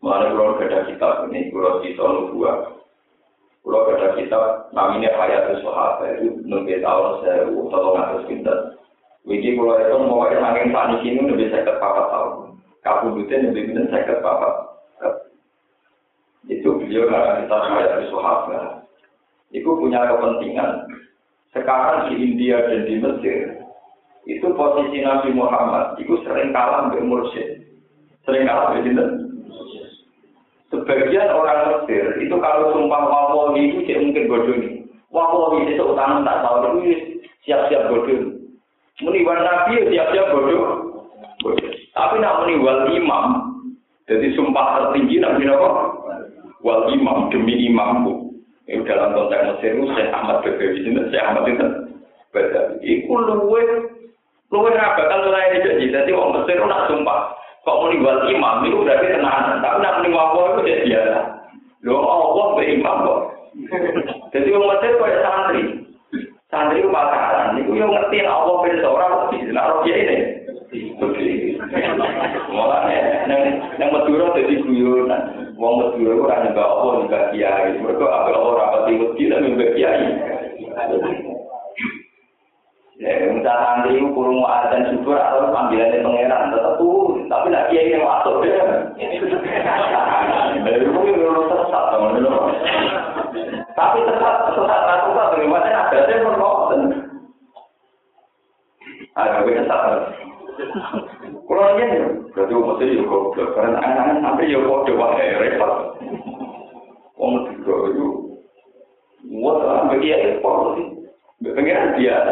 Mana kalau ada kitab ini, kalau kita buat, kalau ada kitab namanya Hayatul Sahabat itu nunggu tahun saya tolong atas pinter. Wiji kalau itu mau yang angin panik ini lebih saya papa tahun. Kabudutnya lebih pinter saya papa. Beliau nggak kita Hayatul Sahabat. itu punya kepentingan. Sekarang di India dan di Mesir, itu posisi Nabi Muhammad itu sering kalah dengan mursyid. Sering kalah dengan Sebagian orang Mesir itu kalau sumpah wawawi itu tidak mungkin bodoh ini. Wawawi itu utama tak tahu itu siap-siap bodoh. Meniwan Nabi siap-siap bodoh. Tapi nak meniwal imam, jadi sumpah tertinggi Nabi Nabi wal imam demi imamku. Ini dalam konteks Mesir itu Syekh Ahmad Bedawi, ini Syekh Ahmad itu Bedawi. Itu luwe Luwih ra bakal mulai jadi dadi wong Mesir nak sumpah kok muni wal imam itu berarti tenanan. Tapi nak muni wapo itu jadi biasa. Lho Allah be imam kok. Jadi wong Mesir kaya santri. Santri ku pacaran, niku yo ngerti Allah ben ora mesti nek ora ini. Mulane nang nang Madura dadi guyonan. Wong Madura ora nyembah Allah nyembah kiai. Mergo apa ora pati wedi lan nyembah kiai. Ya, santri itu kurung azan syukur atau panggilannya pangeran tetap tuh, tapi nak kiai yang masuk ya. Dari itu yang sesat Tapi sesat satu satu gimana ada sih menolak. Ada sesat. Kalau aja berarti umat itu juga karena anak-anak sampai ya kok coba repot. Om juga itu, wah bagi ya repot sih. Pengiran dia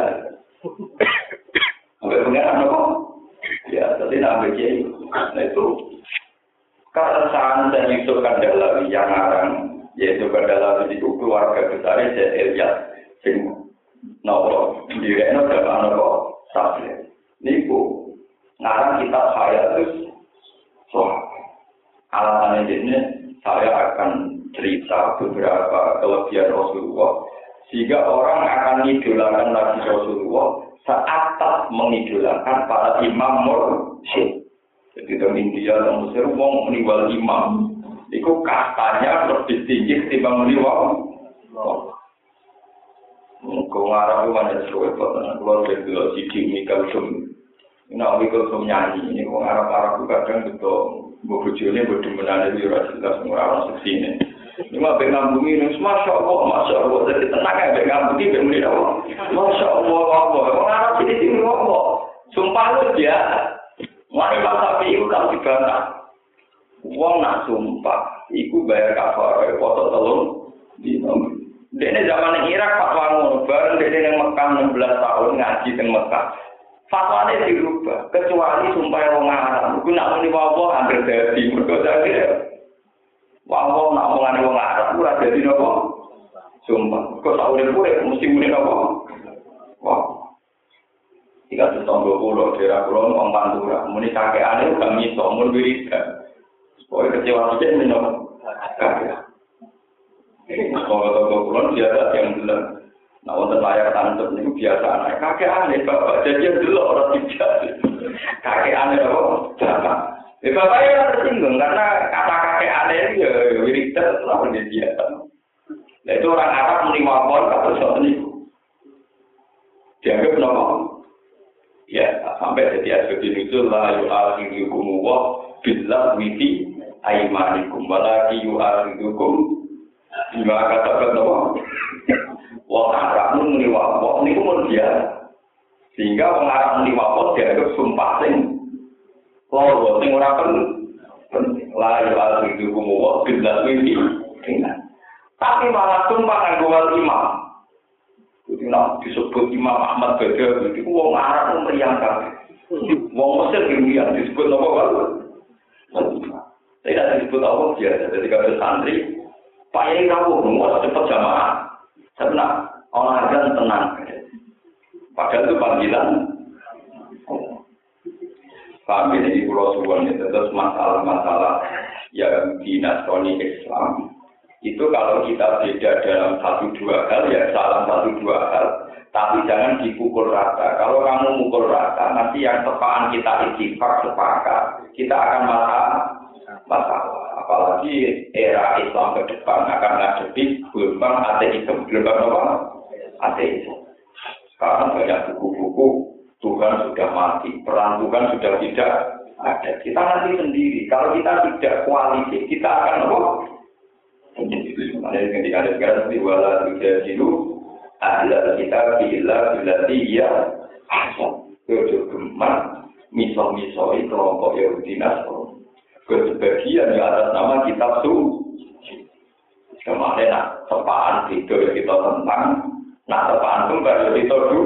Sampai pengiran apa? Ya, tadi nak kiai. Nah itu karena dan Yusuf Kandalawi yang ngarang yaitu Kandalawi itu keluarga besar saya Elias sing nopo direno dapat nopo sabri. Niku ngarang kitab saya terus so alasannya ini saya akan cerita beberapa kelebihan Rasulullah sehingga orang akan mengidolakan Nabi Rasulullah saat mengidolakan para imam mursyid. Jadi di India dan Mesir, wong meninggal imam, itu kastanya lebih tinggi ketimbang meninggal. Kau ngarang itu mana sesuai dengan keluar dari dulu sidik mikal sum. Ini sum nyanyi. Ini ngarang-ngarang itu kadang betul. Gue bujurnya berdemenan itu jelas ngarang seksi ini. Ini mah pengen bumi ini, masya Allah, masya Allah. Jadi tenang ya, pengen bumi, pengen Allah. Masya Allah, Allah. Orang Arab ini sini ngomong. Sumpah lu dia. Mari masa itu kalau dibantah. Uang nak sumpah, iku bayar kafar, foto telur di Dene zaman Irak fatwa ngono, bareng dene yang Mekah 16 tahun ngaji teng Mekah. fatwane dirubah kecuali sumpah wong aran iku nak muni wowo hampir dadi mergo dadi wowo nak mulane wong aran ora dadi nopo. sumpah. Kok tau urip urip mesti muni napa wah tiga tuh tonggo kulo kira kulo ngomong pantura. Muni kakek ane udah miso mun wirida sepoi kecewa mungkin minum kakek Kalau tonggo kulo dia ada yang bilang Nah, untuk layar tantep ini biasa anak. Kakek aneh, bapak jajan dulu orang tidak. Kakek aneh, bapak. Ya bapak ya tersinggung karena kata kakek aneh itu ya wiridan selalu dia. Nah itu orang Arab menerima pon atau sesuatu itu. Dianggap nopo. Ya sampai jadi asbabin itu lah yu'akhirukum wa billah wifi aimanikum walaki yu'akhirukum bima katakan nopo. Wong Arab menerima pon ini pun biasa. Sehingga orang Arab menerima pon dianggap sumpah sing loro sing ora penting la hidup wa bila wifi tapi malah tumpah nganggo wal imam Jadi nak disebut Imam Ahmad Badawi itu wong Arab meriang kabeh. Wong Mesir yang disebut apa kalau? Tidak disebut apa biasa. Jadi kalau santri, Pak Yai rawuh, mau jamaah. Nak olahraga tenang. Padahal itu panggilan. Paham ini pulau suwon itu terus masalah-masalah yang di nasrani Islam. Itu kalau kita beda dalam satu dua hal ya salah satu dua hal. Tapi jangan dipukul rata. Kalau kamu mukul rata nanti yang tepaan kita itifak sepakat kita akan masalah. Masalah apalagi era Islam ke depan akan ngadepi gelombang ateisme gelombang apa ateisme sekarang banyak buku-buku Tuhan sudah mati, perang Tuhan sudah tidak ada. Kita nanti sendiri. Kalau kita tidak koalisi, kita akan apa? Ada ketika ada sekarang di wala juga jiru, ada kita bila bila dia asal kejo gemar miso-misoi kelompok Yahudi Nasrani. Kesebagian di atas nama kitab su. Kemarin nak tepaan itu kita tentang, nak tepaan pun baru kita dulu.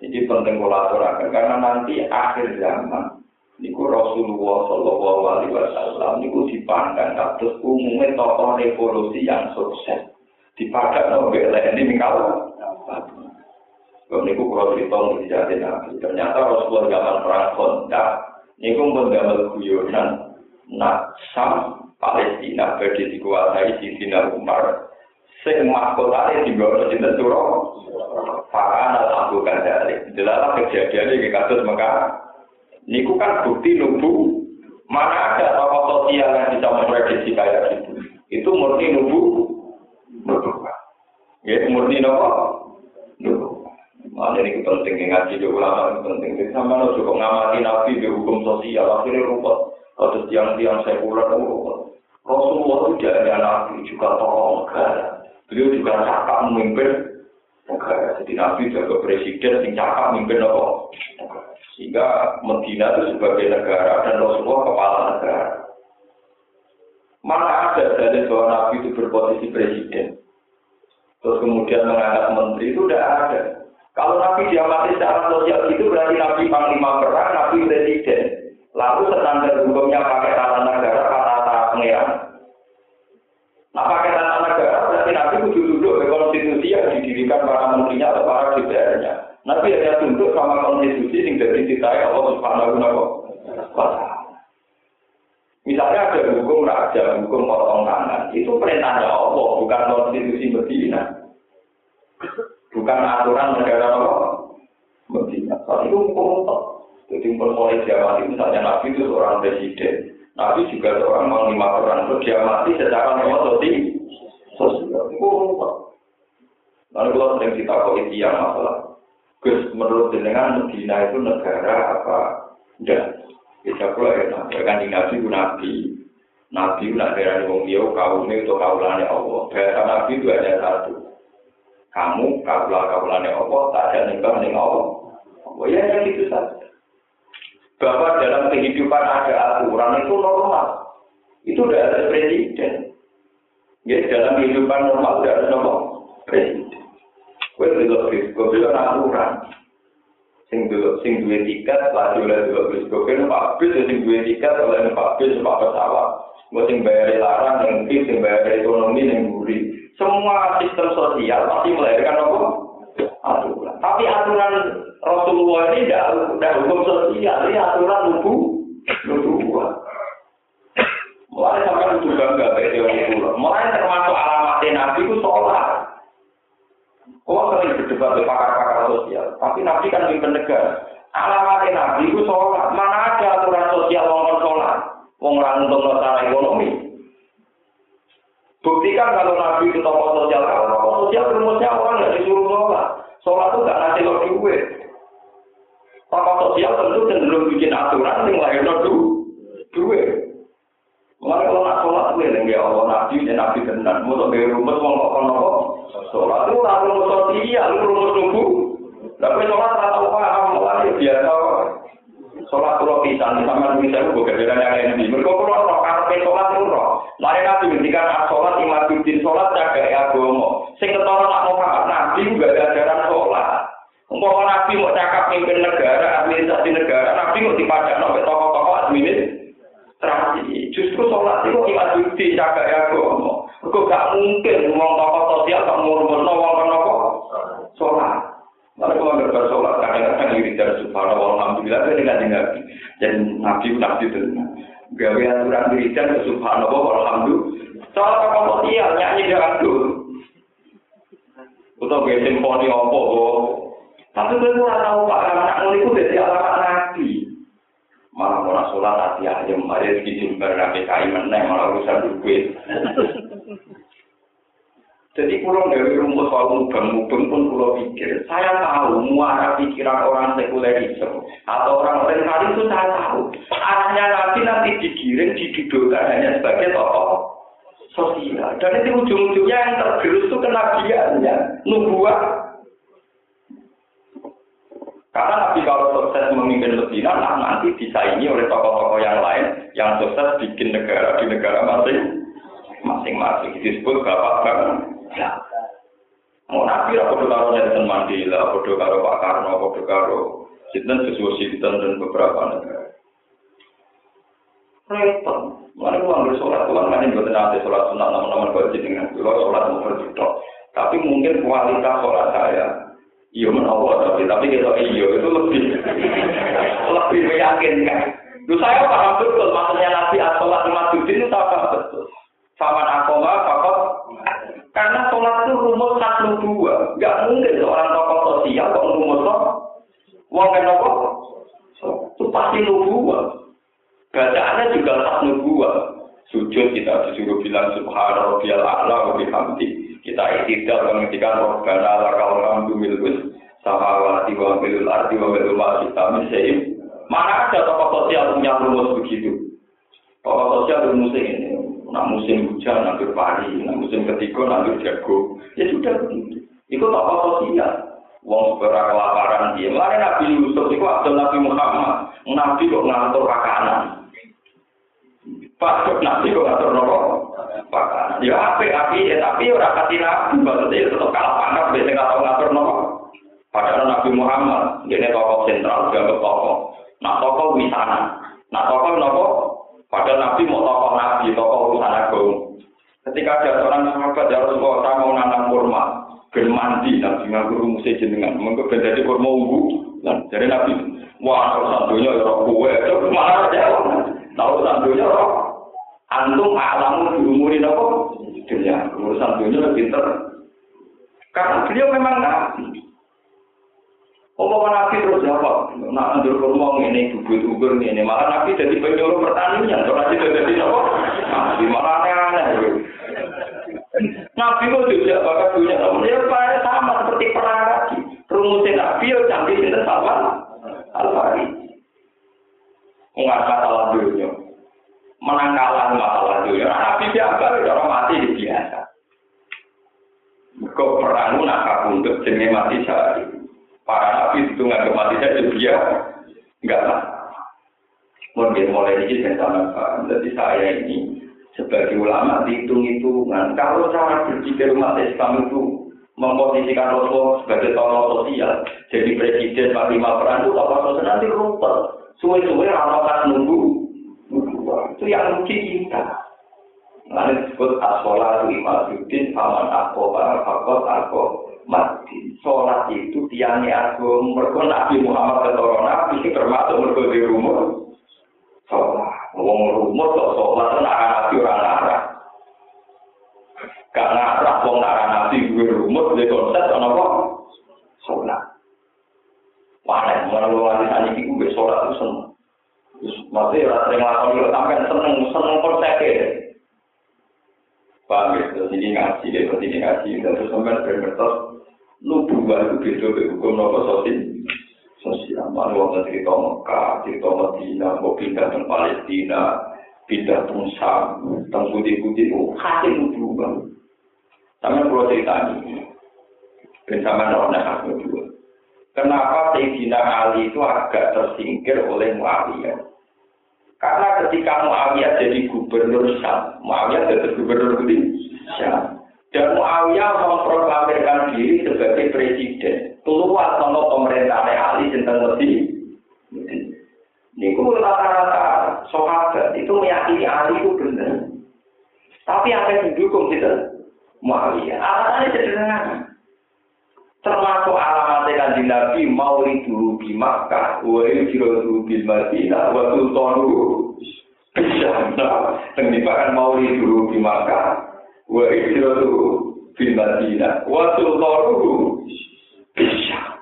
Jadi penting kolaborasi karena nanti akhir zaman niku Rasulullah Shallallahu Alaihi Wasallam niku dipandang kados umumnya tokoh revolusi yang sukses. Dipandang oleh ini. Kalau niku kalau cerita mujizat Nabi, ternyata Rasulullah zaman perang kontak, niku pun gambar guyonan, nak sam Palestina berdi dikuasai di Sina Umar, sing mahkotane dibawa cinta surau, Fakana lampu kadari. Jelaslah kejadian ini kasus Mekah. Niku kan bukti nubu, mana ada tokoh sosial yang bisa memprediksi kayak gitu. Itu murni nubu, nubu. Ya, murni nopo, nubu. Mana ini penting ngaji di ulama ini penting. Jadi sama lo cukup ngamati nabi di hukum sosial akhirnya rumput. Atau tiang-tiang sekuler itu rumput. Rasulullah itu tidak hanya nabi juga tokoh negara. Beliau juga cakap memimpin negara. Jadi nabi juga presiden yang cakap memimpin apa? Sehingga Medina itu sebagai negara dan Rasulullah kepala negara. Mana ada dari bahwa nabi itu berposisi presiden? Terus kemudian mengangkat menteri itu tidak ada. Kalau Nabi diamati secara sosial itu berarti Nabi Panglima Perang, Nabi Presiden. Lalu standar hukumnya pakai tata negara, tata pengeran. Nah pakai tata negara berarti Nabi kudu duduk ke konstitusi yang didirikan para menterinya atau para DPR-nya. Nabi hanya tunduk sama konstitusi yang dari dicintai Allah Subhanahu wa Misalnya ada hukum raja, hukum potong tangan, itu perintahnya Allah, bukan konstitusi Medina bukan aturan negara apa Medina. Saat itu hukum Jadi mulai diamati misalnya Nabi itu seorang presiden, Nabi juga seorang panglima perang, itu diamati secara memototi sosial. Itu Lalu kalau sedang kita koi yang masalah, Gus menurut dengan Medina itu negara apa? Enggak. Bisa pula ya, kan Nabi itu Nabi. Nabi itu nak daerah wong dia kaumnya itu kaulane Allah. Bahasa Nabi itu hanya satu kamu kaulah kaulane Allah tak ada nikah nih Allah. Oh ya yang itu saja. Bahwa dalam kehidupan ada aturan itu normal. Itu tidak ada presiden. Ya dalam kehidupan normal tidak ada normal presiden. Kue dulu kue dulu aturan. Sing dulu sing dua tiket lagi oleh dulu bis kue numpak bis sing dua tiket oleh numpak bis numpak pesawat. Gue sing bayar larang yang bis sing bayar ekonomi yang gurih. Semua sistem sosial pasti melahirkan apa? Aturan. Tapi aturan Rasulullah ini tidak hukum sosial, ini aturan nubu, nubuah. Mulai sampai itu bangga bagi orang tua. Mulai termasuk alamat Nabi itu sholat. Kau sering berdebat dengan pakar-pakar sosial, tapi Nabi kan mimpin negara. Alamat Nabi itu sholat. Mana ada aturan sosial orang sholat? Wong orang untuk ekonomi. Buktikan kalau Nabi itu tokoh sosial, kalau tokoh sosial rumusnya orang nggak disuruh sholat. Sholat itu nggak ngasih lo duit. Tokoh sosial tentu cenderung bikin aturan yang lain lo duit. Mulai kalau nak sholat gue nih ya Allah Nabi dan Nabi tenan, mau tuh dari rumus mau kok kono kok. Sholat itu orang rumus sosial, rumus tubuh. Tapi sholat tak tahu paham, mulai biasa. Sholat pulau pisang, sama bisa gue kerjaan yang lain. Mereka pulau roh, karena sholat itu roh. Mari nabi ngendikan sholat imaduddin sholat jaga agama. Sing ketara nak Muhammad nabi juga ada ajaran sholat. Umpama nabi mau cakap mimpin negara, administrasi negara, nabi mau dipadak sampai tokoh-tokoh administrasi. Justru sholat itu imaduddin jaga agama. Mereka gak mungkin ngomong tokoh sosial gak ngurus wong kenapa sholat. Lalu kalau nggak sholat, kadang-kadang diri dari subhanallah, alhamdulillah, itu dengan nabi. Dan nabi nabi itu. Gawe aturan wiridan ke subhanallah alhamdulillah. Soal tokoh sosial nyanyi dangdut atau gawe simponi apa tapi gue kurang tahu pak. Karena anak muliku jadi alamat nabi. Malah mau sholat hati ayam mari di jember nabi kai meneng malah urusan duit Jadi kurang dari rumus soal mubang-mubang pun pulau pikir. Saya tahu muara pikiran orang sekulerisme atau orang orientalis itu saya tahu. Arahnya nanti nanti digiring, didudukkan hanya sebagai tokoh sosial. Dan itu ujung-ujungnya yang tergerus itu kenabiannya, nubuah. Karena Nabi kalau sukses memimpin Medina, nah nanti disaingi oleh tokoh-tokoh yang lain yang sukses bikin negara di negara masing masing-masing disebut bapak Mau nabi lah podo karo Nelson Mandela, podo karo Pak Karno, podo karo Sinten sesuai Sinten dan beberapa negara. Repot. Mana gua ambil sholat, tuhan mana betul nanti sholat sunat nama-nama baju dengan pulau sholat mau berjutok. Tapi mungkin kualitas sholat saya Iya menawa tapi tapi kita iya itu lebih lebih meyakinkan. Lu saya paham betul maksudnya Nabi Asolat Madudin itu saya paham betul. Faman akola fakot karena sholat itu rumus satu dua, nggak mungkin seorang tokoh sosial kok rumus kok. Wong kan kok itu pasti nubuah. Bacaannya juga satu dua. Sujud kita disuruh bilang subhana rabbiyal a'la wa bihamdi. Kita iktidal menghentikan robbana lakal hamdu milkus samawati wa milul ardi wa milul kita min Mana ada tokoh sosial punya rumus begitu? Tokoh sosial rumusnya ini. Nah musim hujan, nanti padi, nah musim ketiga, nanti jago. Ya sudah begitu. Itu tokoh sosial. Wong sepera kelaparan dia. Mari Nabi Yusuf itu Abdul Nabi Muhammad. Nabi kok ngatur makanan. Pak Nabi kok ngatur nopo? Makanan. Ya api api ya tapi orang kasih Nabi maksudnya tetap kalah pangkat biasanya nggak tahu ngatur nopo. Padahal Nabi Muhammad ini tokoh sentral juga tokoh. Nah tokoh wisana. Nah tokoh nopo. Padahal Nabi mau tokoh Nabi, tokoh urusan agung. Ketika ada seorang sahabat ya Rasulullah, saya mau nanam kurma, ben mandi nabi nganggo rumus jenengan, mengko ben dadi kurma ungu. Lan dari Nabi, wah kalau santunya ya roh kowe, itu malah ya. Tahu santunya roh antum alamu diumurin apa? Dunia, urusan dunia pinter. Karena beliau memang nabi. Apa nabi terus jawab, nak andur kurma ini bubut ukur ini, malah nabi jadi penyuruh pertanian, kalau nabi jadi apa? Nabi malah aneh-aneh. Nabi kok juga bakal punya namun ya sama seperti perang lagi. Rumusnya nabi ya canggih itu sama al-fari. Nggak masalah dunia. Menang kalah masalah dunia. Nabi biasa, orang mati biasa. Kok perang nak untuk jenis mati sehari. Para nabi itu nggak mati itu dia nggak lah. Mungkin mulai ini saya tambahkan. Jadi saya ini sebagai ulama dihitung-hitungan. Kalau cara berpikir umat Islam itu memposisikan Rasulullah sebagai tokoh sosial, jadi presiden panglima perang itu tokoh sosial nanti rumput. Suwe-suwe ramakan nunggu, itu yang mungkin kita. Lalu disebut asola lima judin, aman akoba, fakot aku mati. Sholat itu tiangnya agung. Mereka Nabi Muhammad ketoro Nabi termasuk mereka di rumah. Sholat. Ngomong rumah kok sholat itu nak Nabi orang narah. Gak narah, wong narah Nabi gue rumah, di konsep apa? Sholat. Mana melalui wanita ini gue sholat itu seneng. Maksudnya rasa yang lakon sampai seneng, seneng konsepnya. Paham ya? Terus ini ngaji, terus ini ngaji, terus sampai bermertos berubah itu beda hukum nopo sosial sosial malu wong cerita Mekah cerita Medina mau pindah ke Palestina pindah ke Sam teng putih-putih itu hati lu berubah sama kalau cerita ini bersama orang hak dua kenapa Sayyidina Ali itu agak tersingkir oleh Muawiyah? Karena ketika Muawiyah jadi gubernur Syam Muawiyah jadi gubernur Syam Dan Muawiyah memproklamirkan diri sebagai presiden. Keluar sama pemerintah Ali tentang Medi. Ini rata-rata sahabat itu meyakini Ali itu benar. Tapi apa yang didukung kita? Muawiyah. Alasannya sederhana. Termasuk alamatnya kanjeng Nabi mauli dulu di Makkah, wa yujiro dulu di Madinah, wa sultanu bisa. Nah, kan mauli dulu di Makkah, wa hijratu fil Madinah wa sultanuhu bisa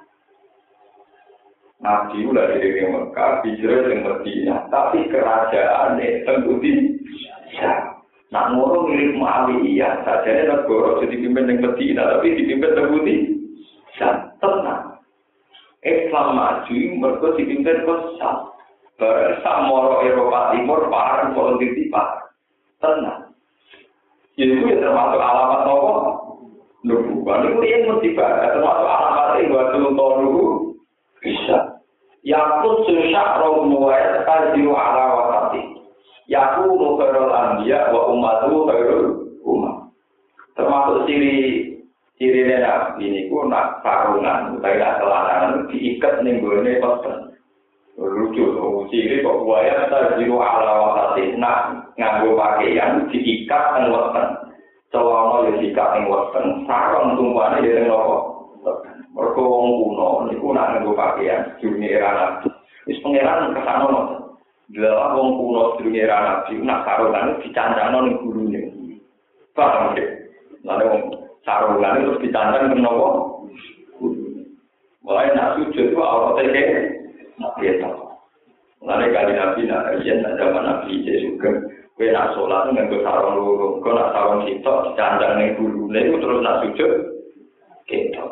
Nabi udah dari Mekah, hijrah di Madinah, tapi kerajaan tentu bisa. Nak ngoro mirip saja negara jadi pimpin di Madinah, tapi dipimpin terbudi bisa. Tenang. Islam maju, mereka dipimpin kesal. Bersama Eropa Timur, parah politik parah. Tenang. Itu ya termasuk alamat apa? Nubuah. Itu yang mesti termasuk alamat yang buat dulu bisa. Yakut susah roh muwayat tajiru ala wakati. Yaku mukhairul anbiya wa umatu khairul umat. Termasuk ciri ciri nabi ini ku nak sarungan, kayak celana diikat nih gue nih lucu tuh ciri kok buaya terjiru ala wakati nak nganggo pakaian diikat dan weten celana ya diikat yang weten sarong tumpuannya ya yang nopo Mergo wong kuno niku nak nganggo pakaian dunia era nabi. Wis pangeran kesana no. Dalam wong kuno dunia era nabi nak sarungan dicancano ning gurune. Paham ya? Lalu wong sarungan terus dicancang kenapa? Mulai nak sujud itu Allah teke nabi itu. Lalu kali nabi nak iya nak zaman nabi juga. Kue nak sholat nganggo sarung lurung, kau nak sarung sitok dicancang ning gurune terus nak sujud. Gitu.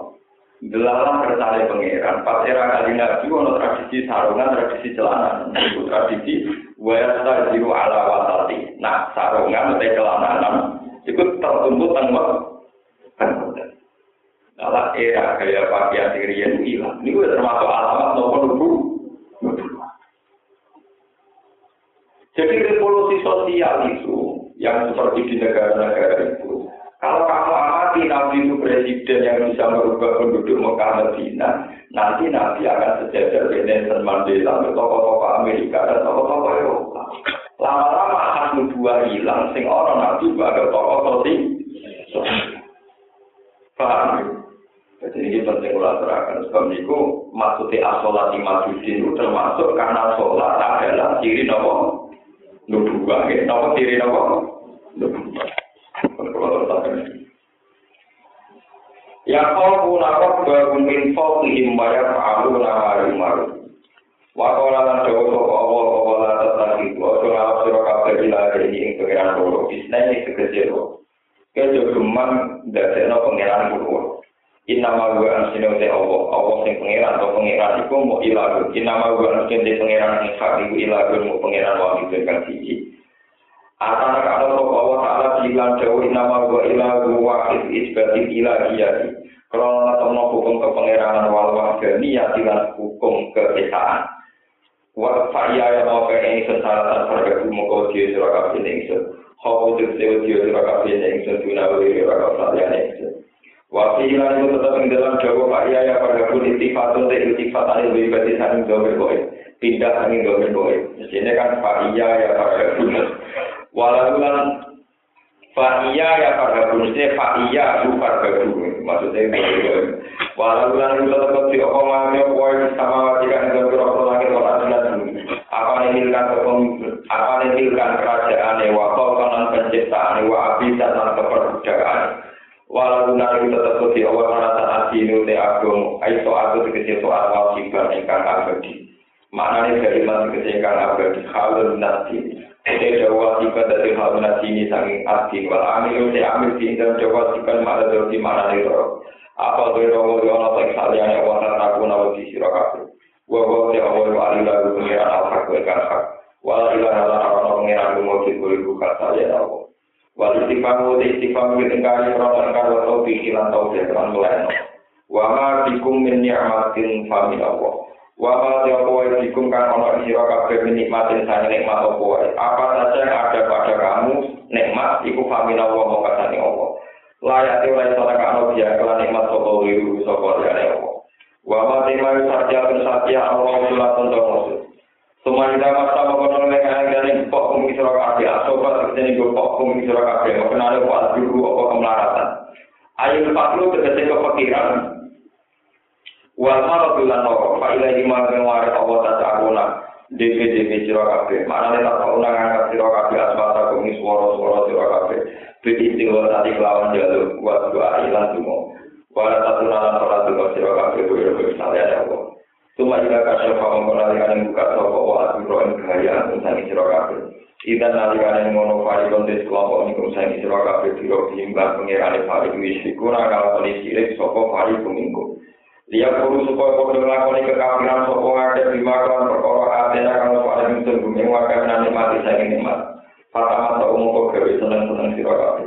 Delalah kertale pangeran, pas era kali nabi ono tradisi sarungan, tradisi celana, itu tradisi wayasta jiru ala wasati. Nah, sarungan atau celana itu tertumbuk tanpa Dalam era gaya pakaian Syrian hilang, ini termasuk alamat nomor nubu. Jadi revolusi sosial itu yang seperti di negara-negara itu Kalau kamu amati Nabi itu presiden yang bisa merubah penduduk Mekah Medina, nanti Nabi akan sejajar dengan Nelson Mandela, tokoh-tokoh Amerika dan tokoh-tokoh Eropa. Lama-lama hak dua hilang, sing orang Nabi sebagai tokoh sosial. Paham? Jadi ini penting ulah terangkan. Sebab itu maksudnya asolati majudin itu termasuk karena sholat adalah ciri nopo nubuah. Nopo ciri nopo nubuah. Ya kau pun aku bangun info kihim bayar pahalu nama maru. Wakola lan lagi. Wakola ngalap siro kabel ila ini ing pengiran dulu. Bisna ini segede lo. Kejo geman dadekno dulu. Inama gua ansino te Allah. Allah sing pengiran atau pengiran iku mau ilagu. Inama gua ansino te pengiran ing hak iku ilagu mau pengiran wami dengan siji. Atana sapa Allah taala bilang jauh nama wa ilahu wahid isbati ilahiyati. Kalau ngetokno hukum kepengeranan wal wahdaniyah lan hukum keesaan. Wa fa'ya ya mau ini sesaratan harga moko dia ning ingsun. Hawu tegese dia sira kabeh ning ingsun ora kalian ingsun. Wa fi'lan itu tetap ing dalam jawa fa'ya ya pada pun ittifatun te ittifat ane lebih berarti saling dober boy. Pindah saling dober boy. Sini kan fa'ya ya pada pun Walaupun Fa'iyya ya farhabun, maksudnya fa'iyya itu farhabun, maksudnya itu. Walaupun itu tetap di apa makanya poin sangi arti wal amil si amil di dalam jawa mana dari mana itu apa dari romo di orang tak salian yang wanita aku nawa di wa wa di awal wa alila gu pengiran al hak wa kan hak wa ilah ala ala pengiran gu mau di kuli buka salian awo wa istifamu di istifamu di tingkari orang engkar wa tau bikilan tau meleno wa ma bikum min ni'matin famin Allah. Wa ma tiapa wae dikum kan ana sira kabeh nikmatin sang nikmat apa wae. Apa saja yang ada pada kamu nikmat iku famina wa mau kasane Allah. Layak te oleh sana kano dia kelan nikmat sapa wiru sapa liyane Allah. Wa ma tema satya ten satya Allah kula tondo maksud. Sumanda masa makono nek ngene pok kum sira kabeh asobat tegese go pok kum sira kabeh kenale kok dulu apa kemlaratan. Ayo paklu tegese kepikiran Wal maradu lan noro, fa ila ima kang waris Allah ta ta'ala. Dewe dewe sira kabeh. Manane tak ana ngangkat sira kabeh asmata kumi swara-swara sira kabeh. Bidi tinggal tadi kelawan jalur wa doa ilan tumo. Wala tatuna lan ora tumo sira kabeh kuwi kuwi saleh Allah. Tuma jika kasih kamu mengalihkan yang buka toko wa aturo yang kaya tentang sira kabeh. Ida nalikan yang ngono fari kontes kumsang sira kabeh biro diimbang pengirane fari kuwi sikuna kalau kondisi soko fari kuminggu. Dia perlu supaya kau melakukan kekafiran sopo ada di makan perkara ada kalau pada itu bumi warga nanti mati saya nikmat. Pertama tahu mau kau gawe seneng seneng sirakabe.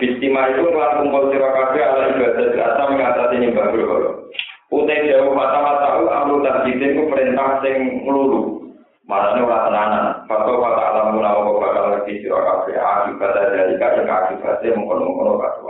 Bistima itu telah kumpul sirakabe ala ibadah asa mengatasi nyembah berhala. Utai jauh pertama tahu amru tasjidin itu perintah sing melulu. Maknanya ora tenanan. Fatwa kata alam kau bakal ngerti sirakabe akibat dari kaya akibatnya mengkono-mengkono kata